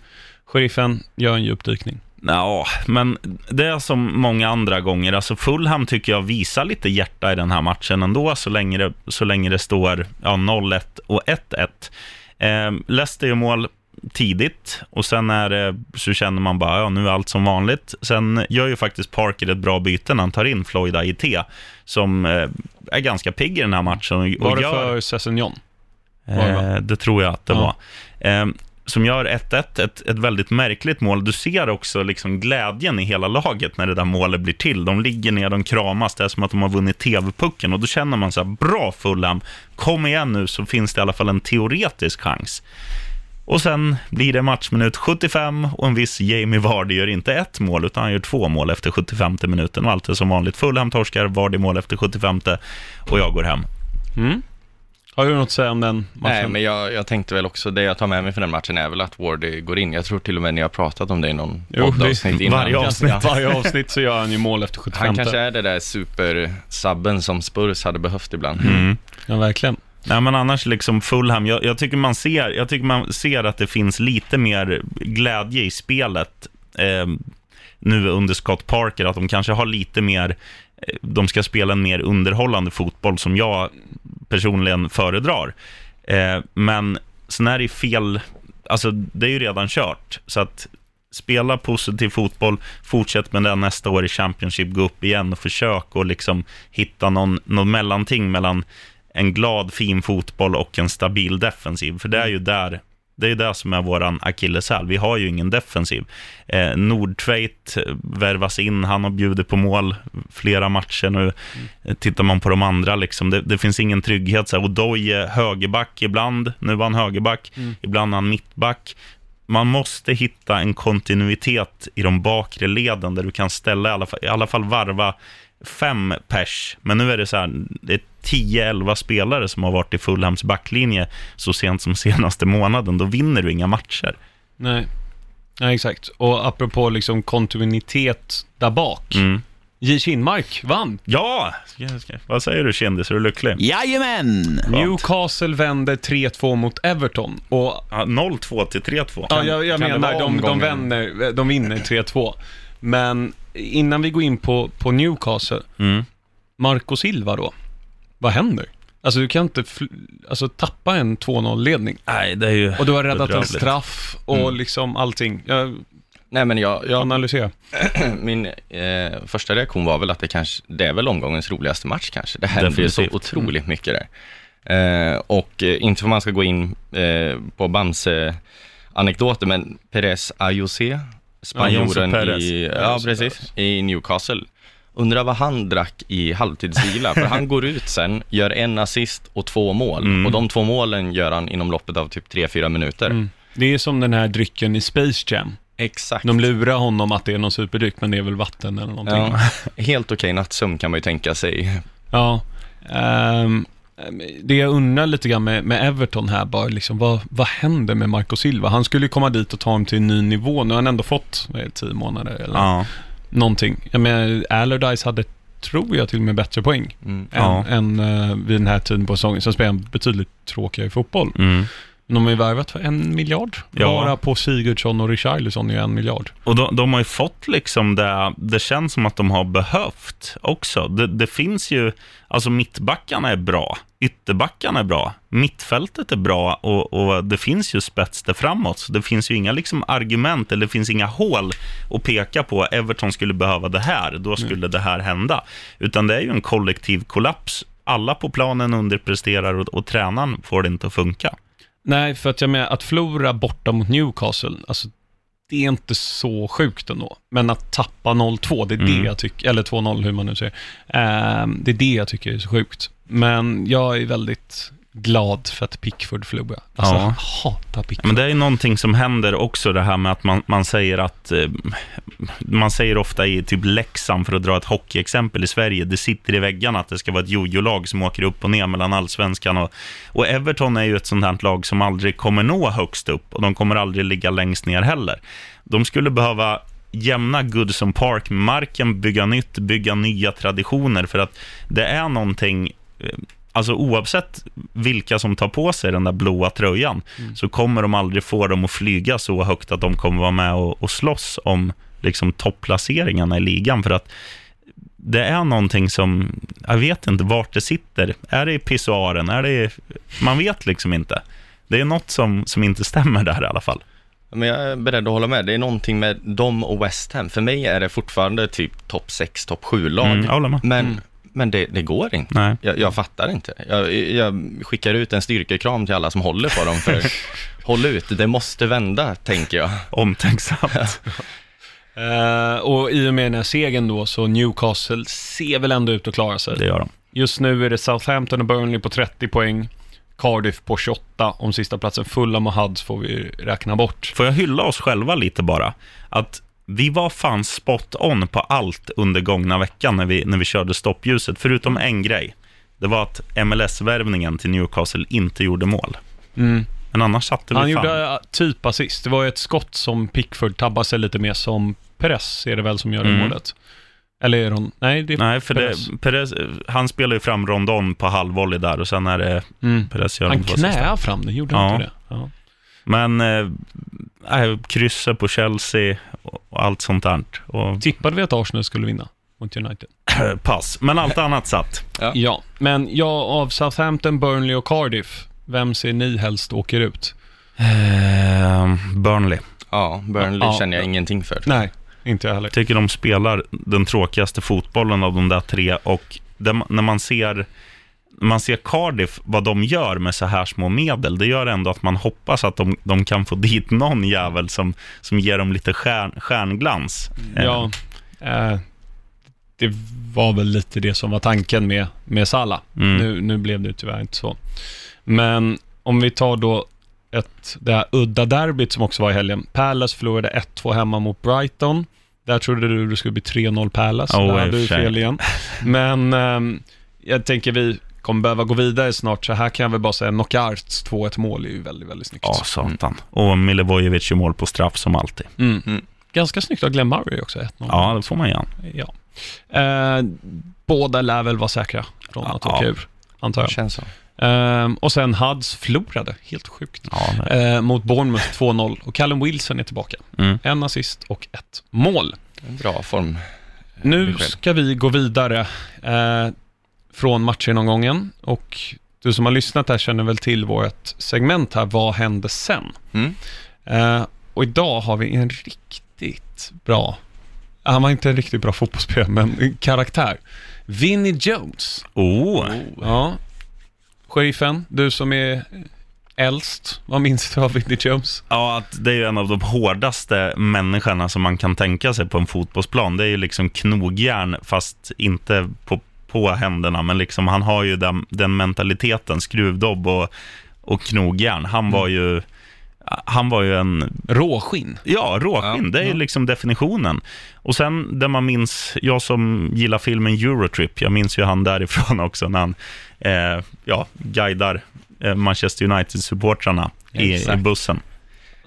Sheriffen gör en djupdykning. Ja, men det är som många andra gånger. Alltså Fulham tycker jag visar lite hjärta i den här matchen ändå, så länge det, så länge det står ja, 0-1 och 1-1. Eh, Leicester gör mål tidigt och sen är det, så känner man bara, ja nu är allt som vanligt. Sen gör ju faktiskt Parker ett bra byte när han tar in Floyd IT, som eh, är ganska pigg i den här matchen. Och, Var det gör, för Sessignon? Eh, det tror jag att det Ja. var. Eh, som gör 1-1, ett, ett väldigt märkligt mål. Du ser också liksom glädjen i hela laget när det där målet blir till. De ligger ner, de kramas, det är som att de har vunnit TV-pucken och då känner man så här, bra Fulham, kom igen nu så finns det i alla fall en teoretisk chans. Och sen blir det matchminut 75 och en viss Jamie Vardy gör inte ett mål utan han gör två mål efter 75 minuten och allt är som vanligt. Fulham torskar, Vardy mål efter 75 och jag går hem. Mm. Har du något att säga om den matchen? Nej, men jag, jag tänkte väl också, det jag tar med mig för den matchen är väl att Wardy går in. Jag tror till och med ni har pratat om det i någon Jo, poddavsnitt innan. varje avsnitt. Varje avsnitt så gör han ju mål efter 75. Han kanske är det där supersubben som Spurs hade behövt ibland. Mm. Ja, verkligen. Nej, men annars liksom Fulham, jag, jag, tycker man ser, jag tycker man ser att det finns lite mer glädje i spelet eh, nu under Scott Parker, att de kanske har lite mer, eh, de ska spela en mer underhållande fotboll som jag personligen föredrar. Eh, men sen är det fel, alltså det är ju redan kört, så att spela positiv fotboll, fortsätt med det nästa år i Championship, gå upp igen och försök och liksom hitta någon, någon mellanting mellan en glad, fin fotboll och en stabil defensiv. För det är ju där det är det som är våran akilleshäl. Vi har ju ingen defensiv. Eh, Nordtveit värvas in, han har bjudit på mål flera matcher nu. Mm. Tittar man på de andra, liksom, det, det finns ingen trygghet. Så här, Odoye högerback ibland, nu var han högerback, mm. ibland är han mittback man måste hitta en kontinuitet i de bakre leden där du kan ställa i alla fall, i alla fall varva fem pers. Men nu är det så här, det är 10-11 spelare som har varit i Fulhams backlinje så sent som (laughs) senaste månaden. Då vinner du inga matcher. Nej, Nej exakt. Och apropå liksom kontinuitet där bak. Mm. J. Kinmark vann. Ja! Vad säger du kändis, är du lycklig? Jajamän! Newcastle vände 3-2 mot Everton. Och, ja, 0-2 till 3-2. Ja, jag, jag menar, de, de, vänner, de vinner 3-2. Men innan vi går in på, på Newcastle, mm. Marco Silva då, vad händer? Alltså du kan inte alltså, tappa en 2-0-ledning. Nej, det är ju Och du har räddat en straff och mm. liksom allting. Jag, Nej men jag, jag analysera. (clears throat) min eh, första reaktion var väl att det kanske, det är väl omgångens roligaste match kanske. Det händer ju så otroligt mycket där. Eh, och eh, inte för man ska gå in eh, på Bamse anekdoter, men Perez Ayose, spanjoren i, ja, precis, i Newcastle. Undrar vad han drack i halvtidsvila, för han går ut sen, gör en assist och två mål. Mm. Och de två målen gör han inom loppet av typ 3-4 minuter. Mm. Det är som den här drycken i Space Jam. Exakt. De lurar honom att det är någon superdryck, men det är väl vatten eller någonting. Ja, helt okej nattsömn kan man ju tänka sig. Ja. Um, det jag undrar lite grann med, med Everton här, bara liksom, vad, vad händer med Marco Silva? Han skulle ju komma dit och ta honom till en ny nivå. Nu har han ändå fått är tio månader eller ja. någonting. Jag menar, Allardyce hade, tror jag, till och med bättre poäng mm. än, ja. än uh, vid den här tiden på säsongen. Sen spelar han betydligt tråkigare fotboll. Mm. De har ju värvat för en miljard. Ja. Bara på Sigurdsson och Richarlison är ju en miljard. Och de, de, har ju fått liksom det, det känns som att de har behövt också. Det, det finns ju, alltså mittbackarna är bra, ytterbackarna är bra, mittfältet är bra och, och, det finns ju spets där framåt. Så det finns ju inga liksom argument eller det finns inga hål att peka på. Everton skulle behöva det här, då skulle mm. det här hända. Utan det är ju en kollektiv kollaps. Alla på planen underpresterar och, och tränaren får det inte att funka. Nej, för att jag menar, att förlora borta mot Newcastle, alltså det är inte så sjukt ändå. Men att tappa 0-2, det är mm. det jag tycker, eller 2-0 hur man nu säger, eh, det är det jag tycker är så sjukt. Men jag är väldigt glad för att Pickford förlorade. Alltså, ja. jag hatar Pickford. Men det är någonting som händer också, det här med att man, man säger att... Eh, man säger ofta i typ Leksand, för att dra ett hockeyexempel i Sverige, det sitter i väggarna att det ska vara ett jojo-lag som åker upp och ner mellan allsvenskan och... Och Everton är ju ett sånt här lag som aldrig kommer nå högst upp och de kommer aldrig ligga längst ner heller. De skulle behöva jämna Goodson Park med marken, bygga nytt, bygga nya traditioner, för att det är någonting eh, alltså oavsett vilka som tar på sig den där blåa tröjan, mm. så kommer de aldrig få dem att flyga så högt att de kommer vara med och, och slåss om liksom, topplaceringarna i ligan. För att det är någonting som, jag vet inte vart det sitter. Är det i pissoaren? Är det man vet liksom inte. Det är något som, som inte stämmer där i alla fall. Men jag är beredd att hålla med. Det är någonting med dem och West Ham. För mig är det fortfarande typ topp 6, topp 7-lag. Mm, men mm. Men det, det går inte. Nej. Jag, jag fattar inte. Jag, jag, skickar ut en styrkekram till alla som håller på dem, för (laughs) håll ut, det måste vända, tänker jag. Omtänksamt. uh, och i och med den här segern då, så Newcastle ser väl ändå ut att klara sig. Det gör de. Just nu är det Southampton och Burnley på 30 poäng. Cardiff på 28 om sista platsen. Fulham och Huds får vi räkna bort. Får jag hylla oss själva lite bara? Att vi var fan spot on på allt under gångna veckan när vi, när vi körde stoppljuset, förutom en grej. Det var att MLS-värvningen till Newcastle inte gjorde mål. Mm. Men annars satte vi Han fan. gjorde typ assist. Det var ett skott som Pickford tabbade sig lite mer som Perez är det väl som gör det mm. målet. Eller är Ron... Nej, det är Nej, för Perez. det, Perez, han spelar ju fram rondon på halvvolley där och sen är det Mm. Perez gör Han knäade fram den, gjorde han Ja. inte det? Ja. Men eh, äh, krysset på Chelsea och, allt sånt där. Och, Tippade vi att Arsenal skulle vinna mot United? (clears throat) pass. Men allt annat satt. Ja. Ja, men jag av Southampton, Burnley och Cardiff, vem ser ni helst åker ut? Eh, Burnley. Ja, Burnley Ja. känner jag ingenting för. Nej, inte jag heller. Jag tycker de spelar den tråkigaste fotbollen av de där tre och det, när man ser man ser Cardiff, vad de gör med så här små medel, det gör ändå att man hoppas att de, de kan få dit någon jävel som, som ger dem lite stjärn, stjärnglans. Eh, Ja, eh, det var väl lite det som var tanken med, med Salah. Mm. Nu, nu blev det tyvärr inte så. Men om vi tar då ett, det här udda derbyt som också var i helgen. Palace förlorade 1-2 hemma mot Brighton. Där trodde du det skulle bli 3-0 Palace. Oh, Där hade du fel igen. Men ehm, jag tänker vi kommer behöva gå vidare snart, så här kan jag väl bara säga Knockarts 2-1 mål är ju väldigt, väldigt snyggt. Ja, satan. Och Milivojevic gör mål på straff som alltid. Mm. Mm. Ganska snyggt av Glenn Murray också, 1-0. Ja, det får man igen. Ja. Eh, båda lär väl vara säkra från att Ja. åka ur, antar Det jag. känns så. Eh, och sen Huds förlorade, helt sjukt, Ja, det. eh, mot Bournemouth 2-0 och Callum Wilson är tillbaka. Mm. En assist och ett mål. En bra form. Nu ska vi gå vidare eh, från matchgenomgången och du som har lyssnat här känner väl till vårt segment här, vad hände sen? Mm. Eh, och idag har vi en riktigt bra, han var inte en riktigt bra fotbollsspelare, men en karaktär. Vinnie Jones. Oh, Ja. Sheriffen, du som är äldst, vad minns du av Vinnie Jones? Ja, att det är ju en av de hårdaste människorna som man kan tänka sig på en fotbollsplan. Det är ju liksom knogjärn, fast inte på, på händerna, men liksom han har ju den, den mentaliteten, skruvdobb och, och knogjärn. Han var ju, han var ju en, Råskinn. ja, råskinn. Ja, det är ju ja. liksom definitionen. Och sen det man minns, jag som gillar filmen Eurotrip, jag minns ju han därifrån (laughs) också när han, eh, ja, guidar eh, Manchester United-supportrarna i, i Exakt. bussen.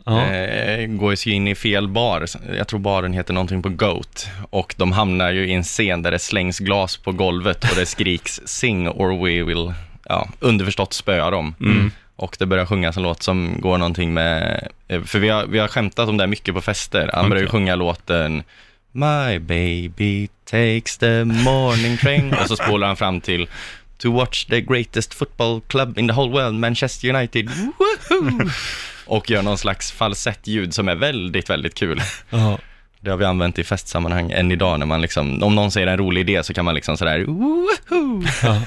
Ja. Eh, går ju in i fel bar. Jag tror baren heter någonting på Goat. Och de hamnar ju i en scen där det slängs glas på golvet och det skriks sing or we will, ja, underförstått spöa dem. Mm. Och det börjar sjungas en låt som går någonting med, eh, för vi har, vi har skämtat om det här mycket på fester. Han börjar ju sjunga låten My baby takes the morning train och så spolar han fram till To watch the greatest football club in the whole world, Manchester United. (laughs) (laughs) Woohoo! Och gör någon slags falsettljud som är väldigt, väldigt kul. Ja. Det har vi använt i festsammanhang än idag när man liksom, om någon säger en rolig idé så kan man liksom sådär, woho! Ja.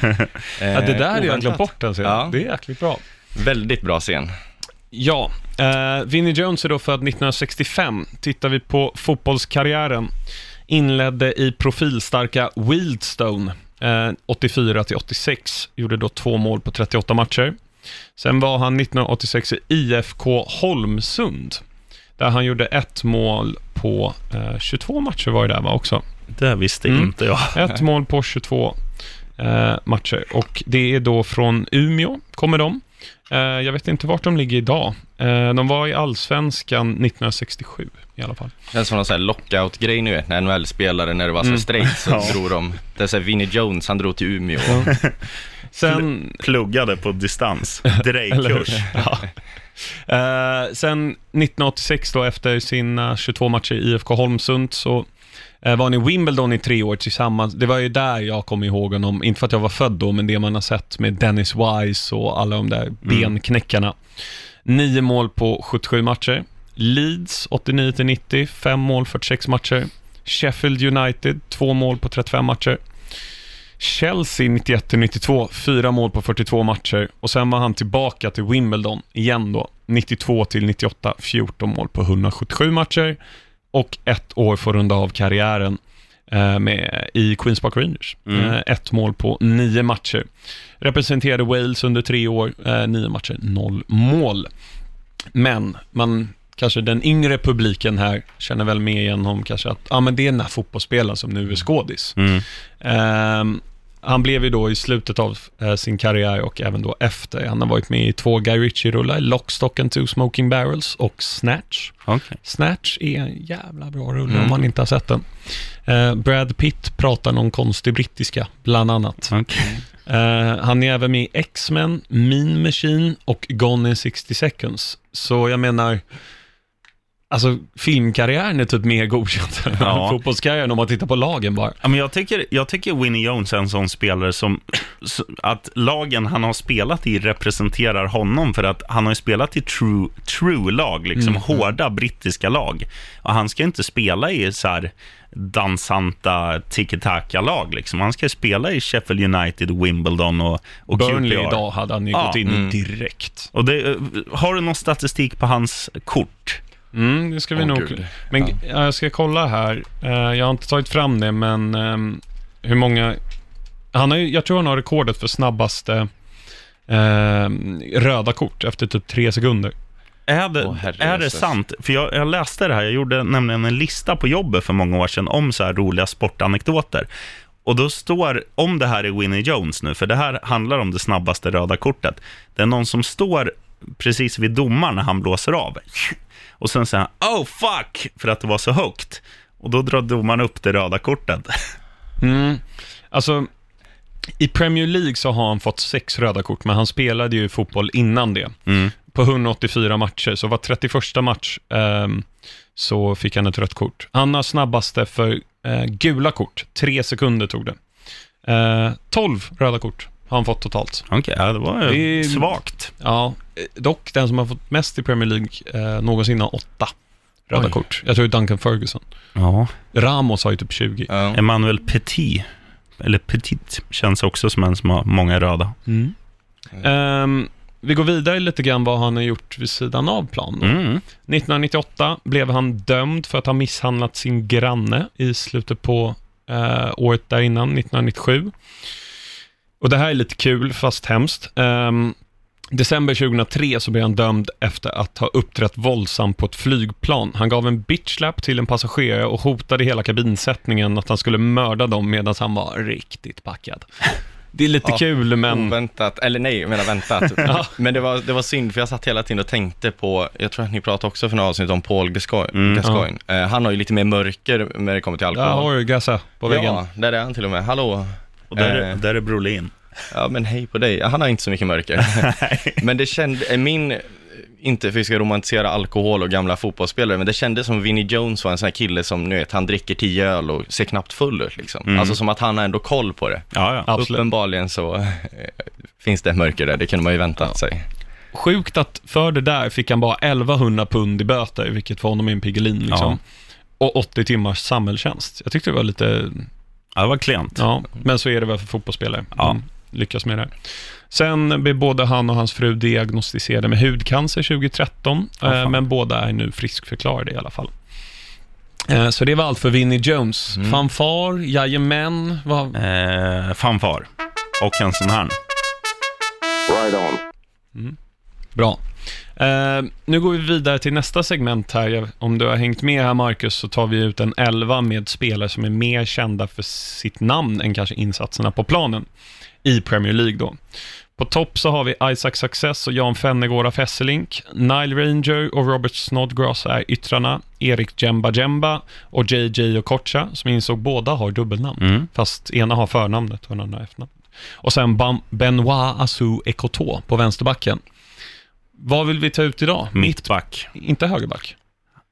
Eh, Ja, det där har jag glömt bort alltså. Ja. Det är jäkligt bra. Väldigt bra scen. Ja, eh, Vinnie Jones är då född 1965. Tittar vi på fotbollskarriären, inledde i profilstarka Wildstone eh, 84 till 86. Gjorde då två mål på 38 matcher. Sen var han 1986 i IFK Holmsund, där han gjorde ett mål på eh, 22 matcher var det där va också. Det visste Mm. inte jag. Ett (laughs) mål på 22 eh, matcher och det är då från Umeå, kommer de. Eh, jag vet inte vart de ligger idag. Eh, de var i Allsvenskan 1967 i alla fall. Känns som någon sån här lockout-grej nu när NHL-spelare, när det var så Mm. straight så (laughs) Ja. drog de. Det är så här Vinnie Jones, han drog till Umeå. Sen, Pluggade på distans. (laughs) Drejkurs. Ja. Eh, sen 1986 då, efter sina 22 matcher i IFK Holmsund, så eh, var han i Wimbledon i tre år tillsammans. Det var ju där jag kom ihåg honom, inte för att jag var född då, men det man har sett med Dennis Wise och alla de där benknäckarna. Nio mål på 77 matcher. Leeds 89-90, fem mål 46 matcher. Sheffield United, två mål på 35 matcher. Chelsea 91-92, fyra mål på 42 matcher. Och sen var han tillbaka till Wimbledon igen då, 92-98, 14 mål på 177 matcher. Och ett år för att runda av karriären eh, med, i Queens Park Rangers. Mm. Eh, ett mål på nio matcher. Representerade Wales under tre år, eh, nio matcher, noll mål. Men man, kanske den yngre publiken här känner väl med igen om kanske att, ja men det är den här fotbollsspelaren som nu är skådis. Mm. Ehm, han blev ju då i slutet av eh, sin karriär och även då efter. Han har varit med i två Guy Ritchie-rullar, Lockstock and Two Smoking Barrels och Snatch. Okej. Snatch är en jävla bra rulle Mm. om man inte har sett den. Eh, Brad Pitt pratar någon konstig brittiska, bland annat. Okej. Eh, han är även med i X-Men, Mean Machine och Gone in 60 seconds. Så jag menar, alltså filmkarriären är typ mer godkänd än Ja. (laughs) fotbollskarriären om man tittar på lagen bara. Ja, men jag, tycker, jag tycker Winnie Jones är en sån spelare som, att lagen han har spelat i representerar honom, för att han har ju spelat i true, true lag, liksom hårda brittiska lag. Och han ska inte spela i så här dansanta tiki-taka-lag, liksom. Han ska spela i Sheffield United, Wimbledon och, och Burnley QPR. idag hade han ju Ja, gått in mm. direkt. Och det, eh, har du någon statistik på hans kort? Mm, det ska vi Åh, nog... gud. Men Ja. ja, jag ska kolla här. Eh, jag har inte tagit fram det, men ehm, hur många... Han har jag tror han har rekordet för snabbaste ehm, röda kort efter typ tre sekunder. Är det, herre är det sant? För jag, jag läste det här, jag gjorde nämligen en lista på jobbet för många år sedan om så här roliga sportanekdoter. Och då står, om det här är Winnie Jones nu, för det här handlar om det snabbaste röda kortet. Det är någon som står precis vid domaren när han blåser av. Och sen säger han, oh fuck, för att det var så högt. Och då drar domaren upp det röda kortet. (laughs) Mm. Alltså, i Premier League så har han fått sex röda kort, men han spelade ju fotboll innan det. Mm. På 184 matcher, så var 31 match ehm, så fick han ett rött kort. Han har snabbaste för eh, gula kort, tre sekunder tog det. Eh, 12 röda kort har han fått totalt. Okej, ja, det var ju Det är- svagt. Ja, eh, dock den som har fått mest i Premier League eh, någonsin har åtta röda Oj. kort. Jag tror det är Duncan Ferguson. Ja. Ramos har ju typ 20. Ja. Emmanuel Petit, eller Petit, känns också som en som har många röda. Mm. Ehm, vi går vidare lite grann vad han har gjort vid sidan av plan. då. Mm. 1998 blev han dömd för att ha misshandlat sin granne i slutet på eh, året där innan, 1997. Och det här är lite kul, fast hemskt. Ehm, december 2003 så blev han dömd efter att ha uppträtt våldsamt på ett flygplan. Han gav en bitchlap till en passagerare och hotade hela kabinsättningen att han skulle mörda dem medan han var riktigt packad. Det är lite Ja, kul, men... Oväntat, eller nej, jag menar väntat. (laughs) Men det var, det var synd, för jag satt hela tiden och tänkte på, jag tror att ni pratade också för några avsnitt om Paul Gascoigne. Mm. Gascoigne. Eh, han har ju lite mer mörker när det kommer till Där alkohol. har du Gassa på väggen. Ja, där är han till och med. Hallå? Och där, är- Eh. där är Brolin. Ja, men hej på dig. Han har inte så mycket mörker. (laughs) men det kände, eh, min, inte för att vi ska romantisera alkohol och gamla fotbollsspelare, men det kändes som Vinnie Jones var en sån här kille som, nu vet, han dricker tio öl och ser knappt full ut liksom. Mm. Alltså som att han har ändå koll på det. Ja, ja. Absolut. Uppenbarligen så eh, finns det mörker där, det kunde man ju väntat sig. Sjukt att för det där fick han bara 1100 pund i böter, vilket för honom är en Piggelin liksom. Och 80 timmars samhällstjänst. Jag tyckte det var lite, ja, det var klent. ja, men så är det väl för fotbollsspelare. Ja. Lyckas med det. Sen blev både han och hans fru diagnostiserade med hudcancer 2013, Ja, eh, men båda är nu friskförklarade i alla fall. Eh, Så det var allt för Vinnie Jones. Mm. Fanfar, jajamän, vad... Eh, fanfar. Och en sån här. Bra. Eh, nu går vi vidare till nästa segment här. Om du har hängt med här Marcus så tar vi ut en elva med spelare som är mer kända för sitt namn än kanske insatserna på planen i Premier League då. På topp så har vi Isaac Success och Jan Fennegård av Hesselink. Nile Ranger och Robert Snodgrass är yttrarna. Erik Jemba Jemba och JJ och Kocha, som insåg båda har dubbelnamn. Mm. Fast ena har förnamnet och den andra efternamnet. Och sen Bam- Benoit Assou Ekoto på vänsterbacken. Vad vill vi ta ut idag? Mittback. Inte högerback.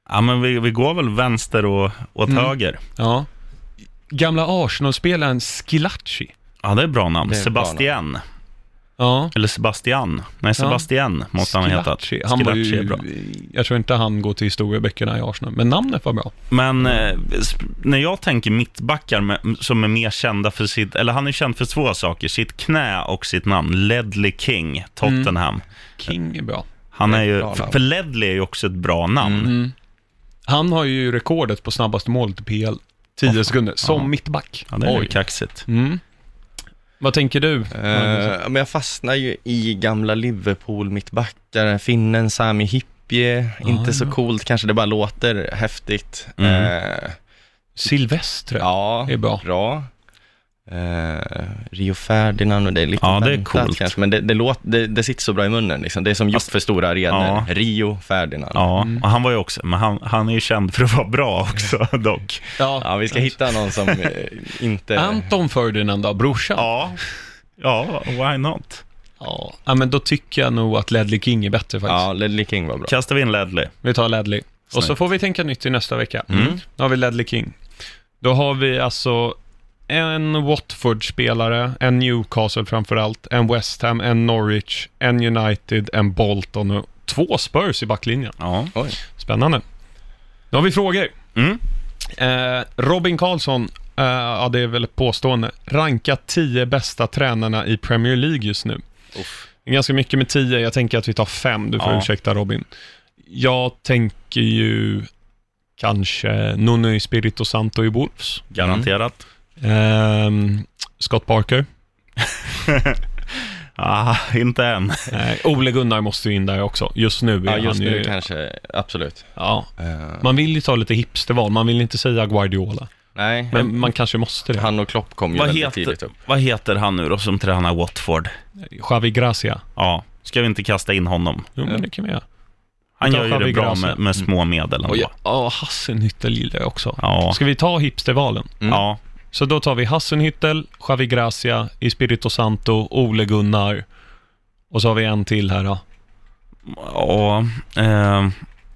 Ja, men vi, vi går väl vänster och åt Mm. höger. Ja. Gamla Arsenal-spelaren Skilacci. Ja, det är bra namn. Är bra Sebastian. Ja. Eller Sebastian. Nej, Sebastian måste han. Skilacci. Han var Skilacci är ju, bra. jag tror inte han går till historieböckerna i Arsenal, men namnet var bra. Men eh, när jag tänker mittbackar med, som är mer kända för sitt, eller han är känd för två saker, sitt knä och sitt namn. Ledley King, Tottenham. King är bra. Han är ju, Bra för, för Ledley är ju också ett bra namn. Mm. Han har ju rekordet på snabbaste målet i PL. 10 sekunder, som Ja. mittback. Ja, det är ju kaxigt. Mm. Vad tänker du? Eh, men jag fastnar ju i gamla Liverpool mittbackar, finnen Sami Hipje, inte så coolt kanske, det bara låter häftigt. Mm. Eh, Silvestre ja, är bra. bra. Eh, Rio Ferdinand och det är lite Ja, det är coolt. kanske, men det, det, låter, det, det sitter så bra i munnen. Liksom. Det är som gjort Fast- för stora arenor. Ja. Rio Ferdinand. Ja, och han var ju också, men han, han är ju känd för att vara bra också (laughs) dock. Ja, vi ska hitta någon som eh, inte... Anton Ferdinand då, brorsan? Ja, ja, why not? Ja. ja, men då tycker jag nog att Ledley King är bättre faktiskt. Ja, Ledley King var bra. Kastar vi in Ledley. Vi tar Ledley. Och så Snyggt. får vi tänka nytt till nästa vecka. Mm. Då har vi Ledley King. Då har vi alltså en Watford-spelare, en Newcastle framförallt, en West Ham, en Norwich, en United, en Bolton och två Spurs i backlinjen. Ja. Oj. Spännande. Då har vi frågor. Mm. Eh, Robin Karlsson, eh, ja det är väl ett påstående, rankat 10 bästa tränarna i Premier League just nu. Uff. Det är ganska mycket med 10, jag tänker att vi tar 5, du får Ja. ursäkta Robin. Jag tänker ju kanske Nuno Espirito Santo i Wolves. Garanterat. Ehm, Scott Parker. (laughs) Ah, inte än. Nej, Ole Gunnar måste ju in där också. Just nu Ja, just nu ju... kanske, absolut. Ja, Eh, man vill ju ta lite hipsterval, man vill inte säga Guardiola. nej, Men man kanske måste det. han och Klopp kom ju Vad väldigt heter, tidigt upp. vad heter han nu då som tränar Watford? Javi Gracia. Ja, ska vi inte kasta in honom? Jo, men det kan vi göra. Han gör ju det bra med, med små medel ändå. Och ja, ja Hassenhüttel gillar jag också. Ja. Ska vi ta hipstervalen? Mm. Ja, Så då tar vi Hassenhüttel, Javi Gracia, Espirito Santo, Ole Gunnar och så har vi en till här då. och, eh,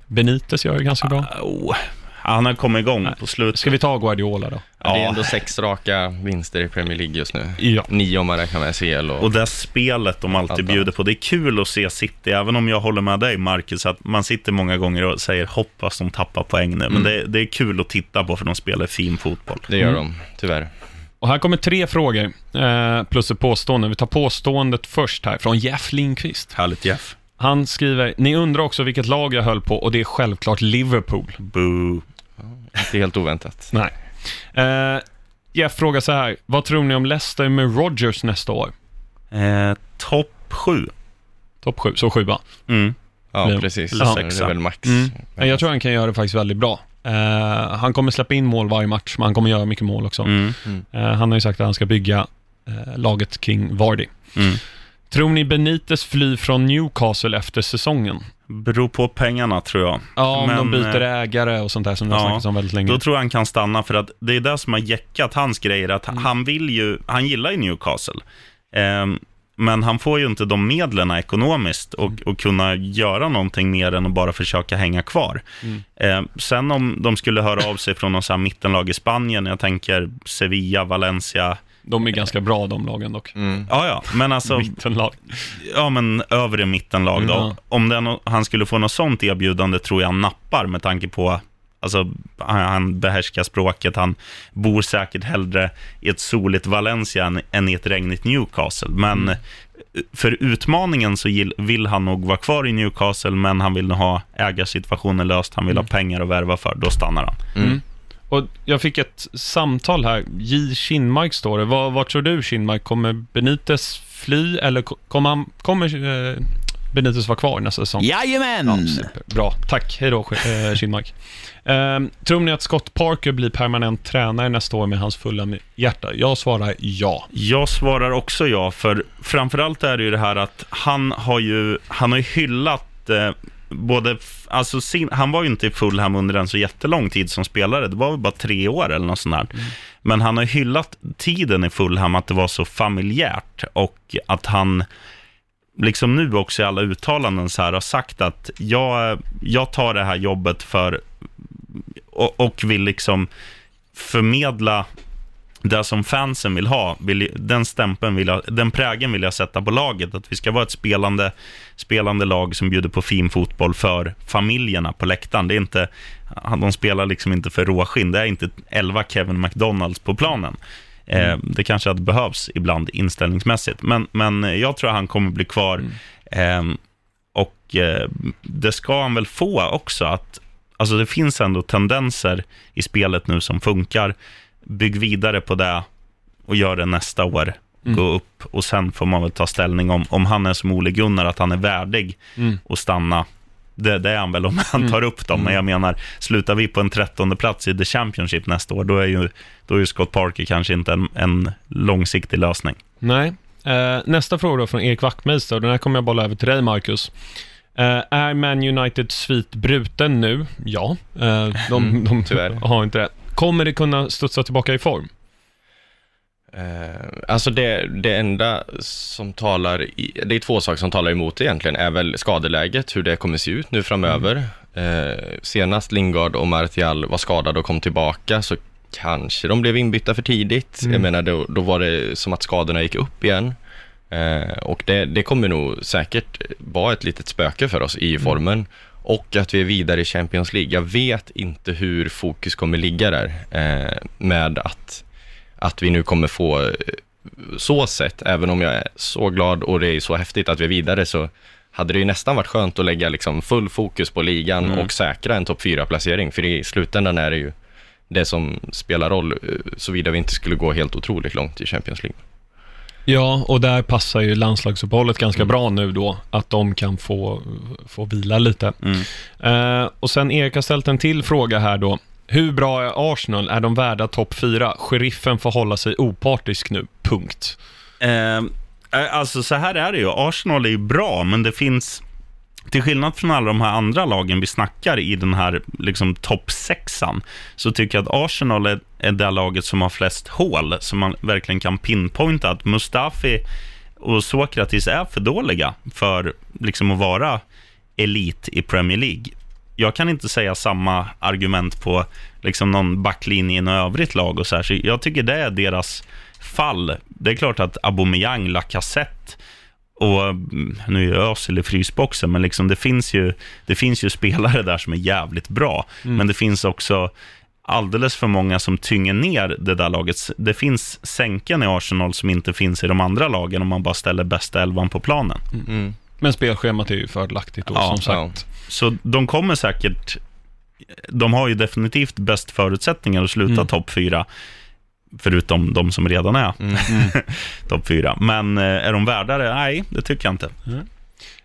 Benitez gör det ganska bra. oh, han har kommit igång Nej. på slutet. Ska vi ta Guardiola då? Ja. Det är ändå sex raka vinster i Premier League just nu. Ja. Nio om man räknar med CL och... Och det spelet de alltid Allt bjuder på. Det är kul att se City, även om jag håller med dig Marcus, att man sitter många gånger och säger hoppas de tappar poäng nu. Men Mm. det, det är kul att titta på för de spelar fin fotboll. Det gör Mm. de, tyvärr. Och här kommer tre frågor eh, plus ett påstående. Vi tar påståendet först här från Jeff Lindqvist. Härligt Jeff. Han skriver, ni undrar också vilket lag jag höll på och det är självklart Liverpool. Boo. Inte helt oväntat. (laughs) Nej. Eh, Jeff frågar så här, vad tror ni om Leicester med Rodgers nästa år? Eh, Topp sju. Topp sju, så sjua. Mm. Ja, Ja. precis. Ja. Det är väl max. Mm. Men Jag tror han kan göra det faktiskt väldigt bra. Eh, han kommer släppa in mål varje match, men han kommer göra mycket mål också. Mm. Eh, han har ju sagt att han ska bygga eh, laget kring Vardy. Mm. Tror ni Benites flyr från Newcastle efter säsongen? Beror på pengarna tror jag. Ja, om de Men, byter eh, ägare och sånt där som det har ja, snackats om väldigt länge. Då tror jag han kan stanna för att det är det som har jäckat hans grejer. Att Mm. han vill ju, han gillar ju Newcastle. Ehm, men han får ju inte de medlen ekonomiskt och, och kunna göra någonting mer än att bara försöka hänga kvar. Mm. Ehm, sen om de skulle höra av sig från någon mittenlag i Spanien, jag tänker Sevilla, Valencia. De är ganska bra de lagen dock. Mm. Ja, ja, men alltså, Mittenlag. ja men övre mittenlag då. Ja. Om nå- han skulle få något sånt erbjudande tror jag han nappar med tanke på Alltså, han, han behärskar språket, han bor säkert hellre i ett soligt Valencia än, än i ett regnigt Newcastle. Men Mm. för utmaningen så gill, vill han nog vara kvar i Newcastle, men han vill nog ha ägarsituationen löst, han vill ha pengar att värva för, då stannar han. Mm. Och jag fick ett samtal här. J. Kinmark står det. Vad, vad tror du Kinmark? Kommer Benitez fly eller ko- kommer, han, kommer eh, Benitez vara kvar nästa säsong? Jajamän! Super. Bra, tack. Hej då eh, Kinmark. Ehm, tror ni att Scott Parker blir permanent tränare nästa år med hans fulla hjärta? Jag svarar ja. Jag svarar också ja, för framförallt är det ju det här att han har ju, han har ju hyllat eh, både, alltså sin, han var ju inte i Fulham under en så jättelång tid som spelare, det var väl bara tre år eller något sånt där. Men han har hyllat tiden i Fulham, att det var så familjärt och att han liksom nu också i alla uttalanden så här har sagt att jag, jag tar det här jobbet för och, och vill liksom förmedla det som fansen vill ha, vill, den stämpeln vill jag, den prägen vill jag sätta på laget. Att vi ska vara ett spelande, spelande lag som bjuder på fin fotboll för familjerna på läktaren. Det är inte, de spelar liksom inte för råskinn. Det är inte 11 Kevin McDonalds på planen. Eh, det kanske att behövs ibland inställningsmässigt. Men, men jag tror att han kommer bli kvar. Eh, och eh, det ska han väl få också. att Alltså det finns ändå tendenser i spelet nu som funkar. Bygg vidare på det och gör det nästa år. Mm. Gå upp och sen får man väl ta ställning om, om han är som Ole Gunnar, att han är värdig Mm. att stanna. det, det är han väl om han Mm. tar upp dem, men jag menar, slutar vi på en trettonde plats i The Championship nästa år, då är ju, då är ju Scott Parker kanske inte en, en långsiktig lösning. Nej. Eh, nästa fråga då från Erik Wachtmeister, och den här kommer jag bolla över till dig, Marcus. Eh, är Man United svit bruten nu? Ja, eh, de, Mm, de tyvärr. har inte det. Kommer det kunna studsa tillbaka i form? Eh, alltså det, det enda som talar, i, det är två saker som talar emot det egentligen, är väl skadeläget, hur det kommer se ut nu framöver. Eh, senast Lingard och Martial var skadade och kom tillbaka, så kanske de blev inbytta för tidigt. Mm. Jag menar, då, då var det som att skadorna gick upp igen. Eh, och det, det kommer nog säkert vara ett litet spöke för oss i formen. Och att vi är vidare i Champions League. Jag vet inte hur fokus kommer ligga där eh, med att, att vi nu kommer få eh, så sett, även om jag är så glad och det är så häftigt att vi är vidare, så hade det ju nästan varit skönt att lägga liksom full fokus på ligan Mm. och säkra en topp 4-placering, för i slutändan är det ju det som spelar roll, eh, såvida vi inte skulle gå helt otroligt långt i Champions League. Ja, och där passar ju landslagsuppehållet ganska Mm. bra nu då, att de kan få, få vila lite. Mm. Eh, och sen Erik har ställt en till fråga här då. Hur bra är Arsenal? Är de värda topp 4? Sheriffen får hålla sig opartisk nu, punkt. Eh, alltså så här är det ju, Arsenal är ju bra, men det finns, till skillnad från alla de här andra lagen vi snackar i den här liksom, toppsexan, så tycker jag att Arsenal är, är det laget som har flest hål, som man verkligen kan pinpointa att Mustafi och Sokratis är för dåliga för liksom, att vara elit i Premier League. Jag kan inte säga samma argument på liksom, någon backlinje i något övrigt lag och så här, så jag tycker det är deras fall. Det är klart att Aubameyang, Lacazette och mm, nu är Özil i frysboxen, men liksom det, finns ju, det finns ju spelare där som är jävligt bra. Men det finns också alldeles för många som tynger ner det där laget. Det finns sänken i Arsenal som inte finns i de andra lagen om man bara ställer bästa elvan på planen. Mm. Men spelschemat är ju fördelaktigt då, Ja, som sagt. Så de kommer säkert... De har ju definitivt bäst förutsättningar att sluta Mm. topp fyra, förutom de som redan är Mm. (laughs) topp fyra. Men eh, är de värda det? Nej, det tycker jag inte.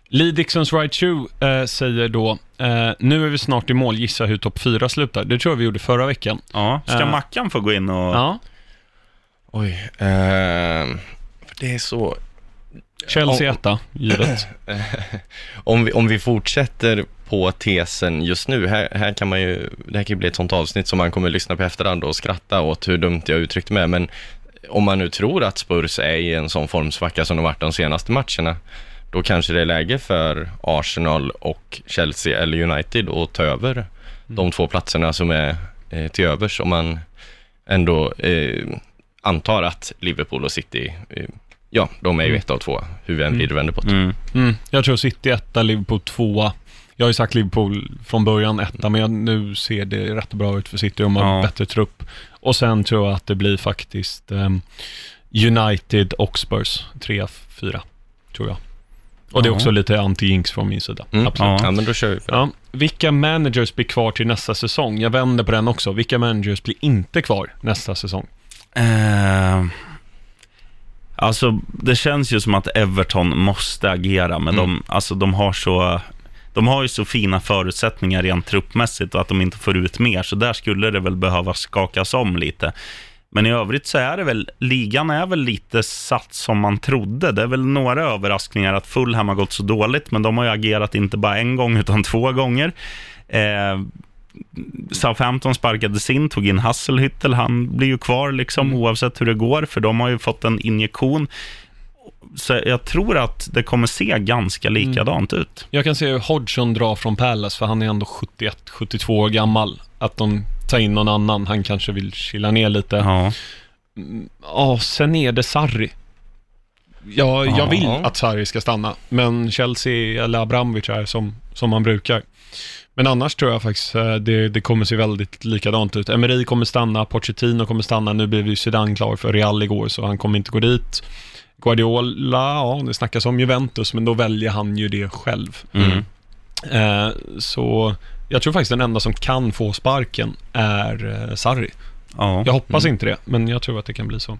Lee Dixons Right Shoe eh, säger då, eh, nu är vi snart i mål, gissa hur topp 4 slutar. Det tror jag vi gjorde förra veckan. Ja, ska Eh. Mackan få gå in och... Ja, Oj, för det är så... Chelsea etta, givet. (laughs) om, vi, om vi fortsätter på tesen just nu, här, här kan man ju, det här kan ju bli ett sånt avsnitt som man kommer lyssna på efterhand och skratta åt hur dumt jag uttryckte mig, men om man nu tror att Spurs är i en sån formsvacka som de varit de senaste matcherna, då kanske det är läge för Arsenal och Chelsea eller United att ta över de två platserna som är eh, till övers om man ändå eh, antar att Liverpool och City, eh, ja, de är ju ett av två, hur vi än vrider och vänder på det. Mm. Mm, jag tror City etta, Liverpool tvåa. Jag har ju sagt Liverpool från början etta, men jag, nu ser det rätt bra ut för City. De har Ja. bättre trupp. Och sen tror jag att det blir faktiskt ehm, United och Spurs. Trea, fyra, tror jag. Och det är också lite anti-jinx från min sida. Mm. Absolut. Ja. Men då kör vi för det. Ja. Vilka managers blir kvar till nästa säsong? Jag vänder på den också. Vilka managers blir inte kvar nästa säsong? Eh, alltså, det känns ju som att Everton måste agera, men Mm. de, alltså, de har så... De har ju så fina förutsättningar rent truppmässigt och att de inte får ut mer, så där skulle det väl behöva skakas om lite. Men i övrigt så är det väl, ligan är väl lite satt som man trodde. Det är väl några överraskningar att Fulham har gått så dåligt, men de har ju agerat inte bara en gång utan två gånger. Eh, Southampton sparkades in, tog in Hasselhüttel, han blir ju kvar liksom oavsett hur det går, för de har ju fått en injektion. Så jag tror att det kommer se ganska likadant ut. Jag kan se hur Hodgson drar från Palace, för han är ändå 71-72 år gammal. Att de tar in någon annan, han kanske vill chilla ner lite. Ja, Ja. sen är det Sarri. Ja, jag Ja. vill att Sarri ska stanna, men Chelsea eller Abramovic är som, som man brukar. Men annars tror jag faktiskt eh, det, det kommer se väldigt likadant ut. Emery kommer stanna, Pochettino kommer stanna, nu blev ju Zidane klar för Real igår, så han kommer inte gå dit. Guardiola, ja, det snackas om Juventus, men då väljer han ju det själv. Mm. Eh, så jag tror faktiskt den enda som kan få sparken är eh, Sarri. Ja. Jag hoppas inte det, men jag tror att det kan bli så.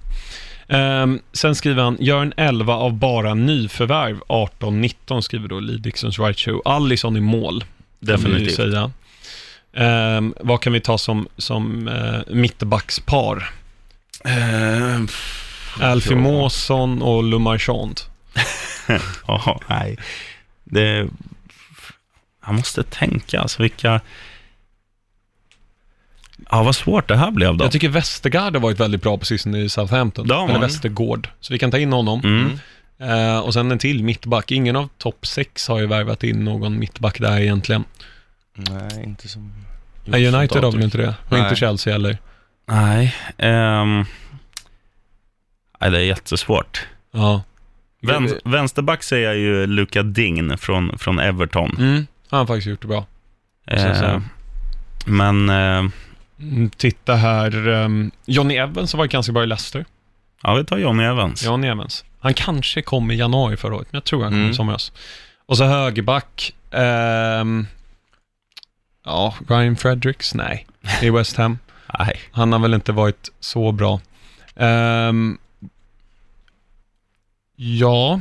Ehm, sen skriver han, gör en 11 av bara nyförvärv, 18-19 skriver då Lee Dixons Right Show. Allison i mål. vi ju Definitivt. säga. Ehm, vad kan vi ta som, som uh, mittbackspar? Alfie ja. Mawson och Lumarchand. (laughs) Ja, nej. Det... Jag måste tänka, alltså vilka... Ja, vad svårt det här blev då. Jag tycker Westergaard har varit väldigt bra på sistone i Southampton. Har Eller man. Westergård. Så vi kan ta in honom. Mm. Eh, och sen en till mittback. Ingen av topp sex har ju värvat in någon mittback där egentligen. Nej, inte som... Nej, United har väl inte det? Och Nej. inte Chelsea heller. Nej. ehm, nej, det är jättesvårt. Ja. Vän, vänsterback säger jag ju Luka Dign från, från Everton. Mm, han har faktiskt gjort det bra. Eh, men eh, Mm, titta här. Um, Johnny Evans har varit ganska bra i Leicester. ja, vi tar Johnny Evans. Johnny Evans. Han kanske kom i januari förra året, men jag tror han kom Mm. i somras. Och så högerback. ehm, ja, Ryan Fredericks? Nej, i West Ham. (laughs) Nej. Han har väl inte varit så bra. Ehm, ja,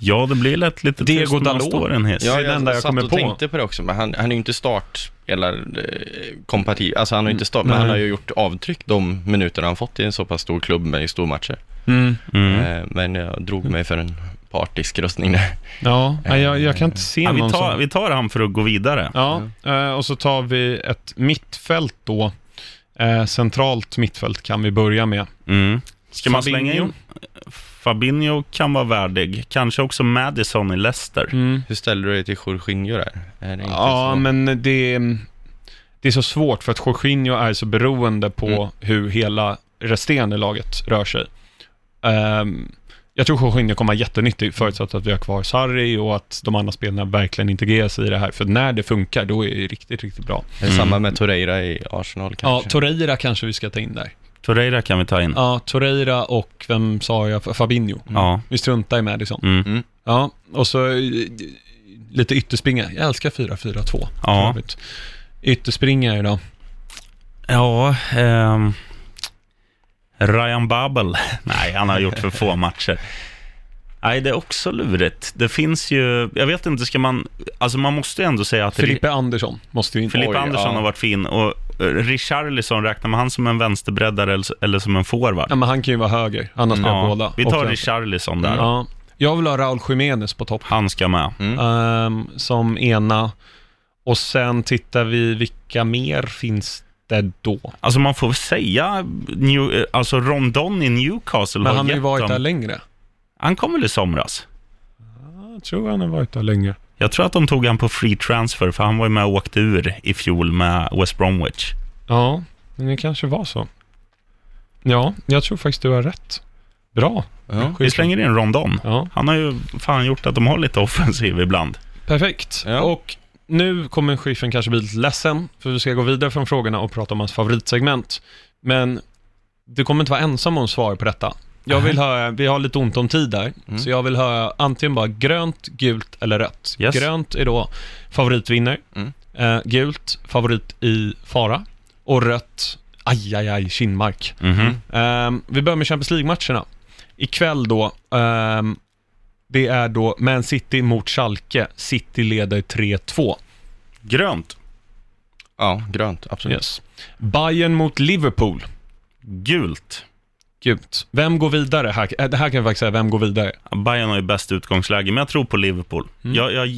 Ja, det blir lätt lite Diego tyst när man Dalot. står en hiss. Ja, Ja, det är det enda jag jag satt kommer och på. tänkte på det också, men han, han är ju inte startspelare-kompatibel. Alltså han har ju inte start, men Nej. han har ju gjort avtryck de minuter han fått i en så pass stor klubb med i stormatcher. mm, Mm. Eh, men jag drog mig för en partisk röstning där. ja nej, jag, jag kan inte se Ja, vi, någon tar, som... vi tar han för att gå vidare. Ja, eh, och så tar vi ett mittfält då. Eh, centralt mittfält kan vi börja med. Mm. Ska man Fabinho. slänga in? Fabinho kan vara värdig. Kanske också Madison i Leicester. Mm. Hur ställer du dig till Jorginho där? Är det inte Ja, så? men det, det är så svårt för att Jorginho är så beroende på Mm. hur hela resterande laget rör sig. Ehm, jag tror Jorginho kommer vara jättenyttig förutsatt att vi har kvar Sarri och att de andra spelarna verkligen integreras i det här. För när det funkar, då är det riktigt, riktigt bra. Är det samma med Torreira i Arsenal Ja, kanske? Torreira kanske vi ska ta in där. Torreira kan vi ta in. Ja, Torreira och vem sa jag? Fabinho. Ja. Vi struntar i Madison. Mm. Ja, och så eh, lite ytterspringa. Jag älskar 4-4-2. Ja. Ytterspringare då? Ja, ehm, Ryan Babel. (laughs) Nej, han har gjort för få matcher. Nej, det är också lurigt. Det finns ju, jag vet inte, ska man, alltså man måste ju ändå säga att Filippe Andersson måste ju in. Filippa Oj, Andersson ja. har varit fin och Richarlison, räknar man han som en vänsterbreddare eller, eller som en forward? Ja, men han kan ju vara höger. Han har spelat Ja, båda. vi tar. Richarlison där. Ja. Jag vill ha Raúl Jiménez på topp. Han ska med. Mm. ehm, som ena. Och sen tittar vi, vilka mer finns det då? Alltså man får väl säga, New, alltså Rondon i Newcastle Men har han har ju varit dem, där längre. Han kom väl i somras? Jag tror han har varit där länge. Jag tror att de tog han på free transfer, för han var ju med och åkte ur i fjol med West Bromwich. Ja, men det kanske var så. Ja, jag tror faktiskt du har rätt. Bra. Ja. Vi slänger in Rondon. Ja, Han har ju fan gjort att de har lite offensiv ibland. perfekt. Ja. Och nu kommer chefen kanske bli lite ledsen, för vi ska gå vidare från frågorna och prata om hans favoritsegment. Men du kommer inte vara ensam om att svara på detta. Jag vill höra, vi har lite ont om tid där, Mm. så jag vill höra antingen bara grönt, gult eller rött. Yes. Grönt är då favoritvinner, Mm. eh, gult favorit i fara och rött, aj, aj, aj, Kinmark. Mhm. Ehm, vi börjar med Champions League-matcherna. Ikväll då, ehm, det är då Man City mot Schalke. City leder 3-2. Grönt. ja, grönt, absolut. Yes. Bayern mot Liverpool. Gult. Gult. Vem går vidare? Här, äh, det här kan jag faktiskt säga, vem går vidare? Bayern har ju bäst utgångsläge, men jag tror på Liverpool. Mm. Jag, jag,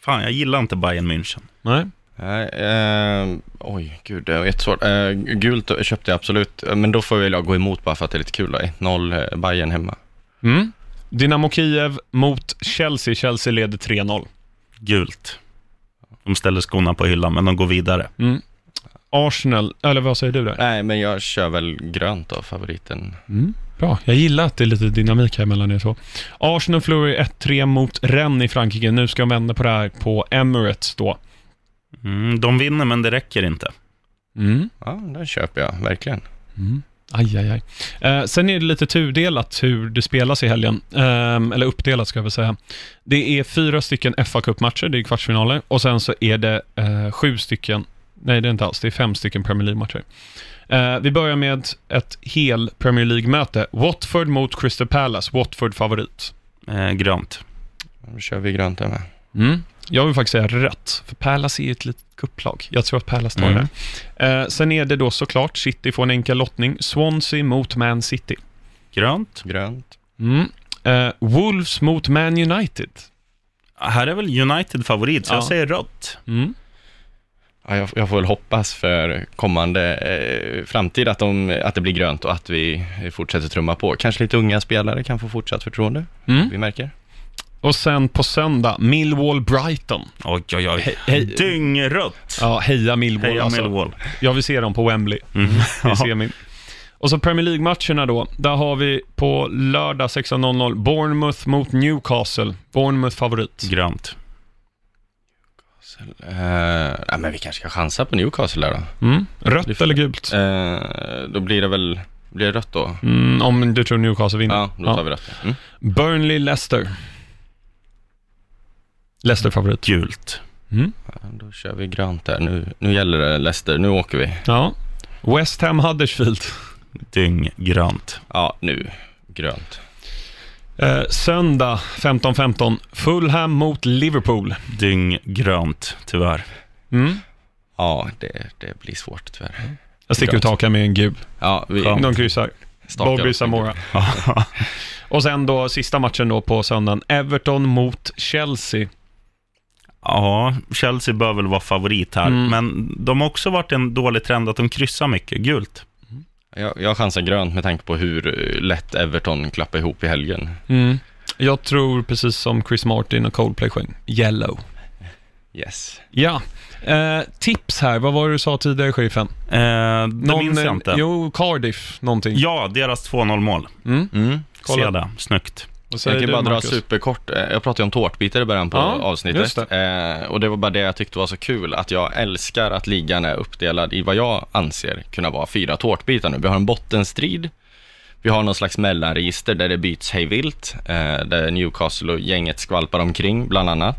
fan, jag gillar inte Bayern München. Nej? Nej, eh, oj, gud, det var jättesvårt. Eh, gult köpte jag absolut, eh, men då får jag gå emot bara för att det är lite kul. då. 1-0 eh, Bayern hemma. Mm. Dynamo Kiev mot Chelsea. Chelsea leder 3-0. Gult. De ställer skorna på hyllan, men de går vidare. Mm. Arsenal, eller vad säger du där? Nej, men jag kör väl grönt då, favoriten. Mm. Bra, jag gillar att det är lite dynamik här mellan er två. Arsenal förlorar 1-3 mot Rennes i Frankrike. Nu ska de vända på det här på Emirates då. Mm, de vinner, men det räcker inte. Mm. Ja, den köper jag, verkligen. Mm. Aj, aj, aj. Eh, sen är det lite tudelat hur det spelas i helgen. Ehm, eller uppdelat ska jag väl säga. Det är fyra stycken fa Cup-matcher, det är kvartsfinaler. Och sen så är det eh, sju stycken, nej det är inte alls, det är fem stycken Premier League-matcher. Eh, vi börjar med ett hel Premier League-möte. Watford mot Crystal Palace. Watford favorit. Eh, grönt. Då kör vi grönt där med. Mm. Jag vill faktiskt säga rött, för Palace är ju ett litet kupplag. Jag tror att Palace tar Mm. det. Eh, sen är det då såklart City får en enkel lottning. Swansea mot Man City. Grönt. Grönt. Mm. Eh, Wolves mot Man United. Här är väl United favorit, så Ja. jag säger rött. Mm. Ja, jag, jag får väl hoppas för kommande eh, framtid att, de, att det blir grönt och att vi fortsätter trumma på. Kanske lite unga spelare kan få fortsatt förtroende. Mm. Vi märker. Och sen på söndag, Millwall-Brighton. Oj, oj, oj. Hej- hej. Dyngrött. Ja, heja Millwall. Heja alltså. Millwall. Jag vill se dem på Wembley Mm. (laughs) i semin. Och så Premier League-matcherna då. Där har vi på lördag 16.00 Bournemouth mot Newcastle. Bournemouth favorit. Grönt. Eh, ja, men vi kanske ska chansa på Newcastle där då. Mm. Rött eller gult? Eh, då blir det väl, blir det rött då? Mm, om du tror Newcastle vinner. Ja, då tar vi rött. Mm. Burnley-Leicester. Leicester favorit. Gult. Mm. Ja, då kör vi grönt där. Nu, nu gäller det Leicester, nu åker vi. Ja. West Ham Huddersfield. Dynggrönt. Ja, nu. Grönt. Eh, söndag 15.15 Fulham mot Liverpool. Dynggrönt, tyvärr. Mm. Ja, det, det blir svårt tyvärr. Jag sticker ut hakan med en gul. Ja, vi. De kryssar. Bobby. Samora. (laughs) Och sen då sista matchen då på söndagen. Everton mot Chelsea. Ja, Chelsea bör väl vara favorit här, Mm. men de har också varit en dålig trend att de kryssar mycket. Gult. Jag, jag chansar grönt med tanke på hur eh, lätt Everton klappar ihop i helgen. Mm. Jag tror precis som Chris Martin och Coldplay sjöng, Yellow. Yes. Ja, eh, tips här. Vad var det du sa tidigare, sheriffen? Eh, det minns jag inte. Jo, Cardiff, någonting. Ja, deras 2-0-mål. Mm. Mm. Kolla. Se det. Snyggt. Jag kan bara dra Marcus? superkort. Eh, Jag pratade om tårtbitar i början på Ja, avsnittet. Eh, och det var bara det jag tyckte var så kul, att jag älskar att ligan är uppdelad i vad jag anser kunna vara fyra tårtbitar nu. Vi har en bottenstrid, vi har någon slags mellanregister där det byts hejvilt, eh, där Newcastle och gänget skvalpar omkring bland annat.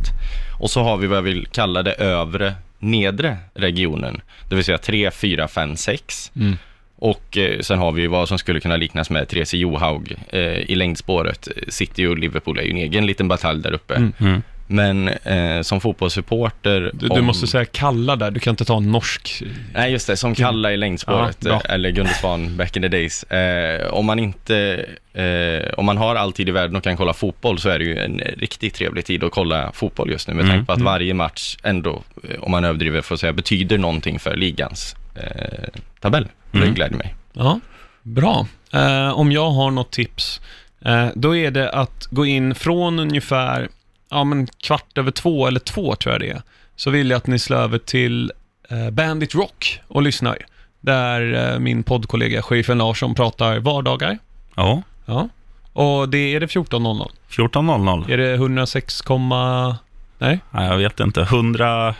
Och så har vi vad jag vill kalla det övre nedre regionen, det vill säga 3, 4, 5, 6. Mm. Och eh, sen har vi vad som skulle kunna liknas med Therese Johaug eh, i längdspåret. City och Liverpool är ju en egen liten batalj där uppe. Mm. Mm. Men eh, som fotbollssupporter... Du, du om- måste säga kalla där, du kan inte ta en norsk. Nej, just det. Som Kalla i längdspåret, Ja, eh, eller Gunde Svan back in the days. Eh, om man inte... Eh, om man har all tid i världen och kan kolla fotboll så är det ju en riktigt trevlig tid att kolla fotboll just nu. Med Mm. tanke på att varje match ändå, eh, om man överdriver att säga, betyder någonting för ligans eh, tabell. Och Det Mm. gläder mig. Ja, bra. Eh, om jag har något tips, eh, då är det att gå in från ungefär ja, men kvart över två, eller två tror jag det är, så vill jag att ni slår över till eh, Bandit Rock och lyssnar. Där eh, min poddkollega Sheriffen Larsson pratar vardagar. Ja, Ja. Och det är det 14.00. 14.00. Är det 106, nej? Nej, jag vet inte. 100...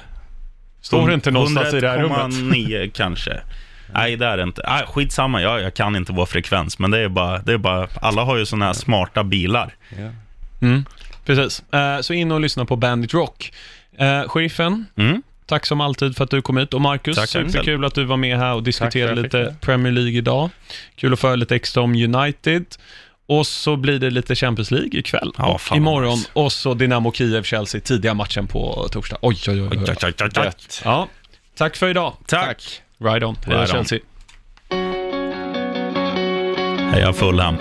Står det inte någonstans i det här rummet? 101,9 kanske. Nej, det är det inte. Nej, skitsamma, jag, jag kan inte vår frekvens, men det är bara, det är bara alla har ju sådana här smarta bilar. Mm, precis. Eh, så in och lyssna på Bandit Rock. Eh, sheriffen, Mm. tack som alltid för att du kom hit. Och Marcus, Tack, superkul att du var med här och diskuterade lite Premier League idag. Kul att föra lite extra om United. Och så blir det lite Champions League ikväll Ja, och imorgon. nice. Och så Dynamo Kiev-Chelsea, tidiga matchen på torsdag. Oj, oj, oj. Oj, oj. oj. Ja, tack för idag. Tack. Ride on. Heja Ride on. Chelsea. Heja Fulham.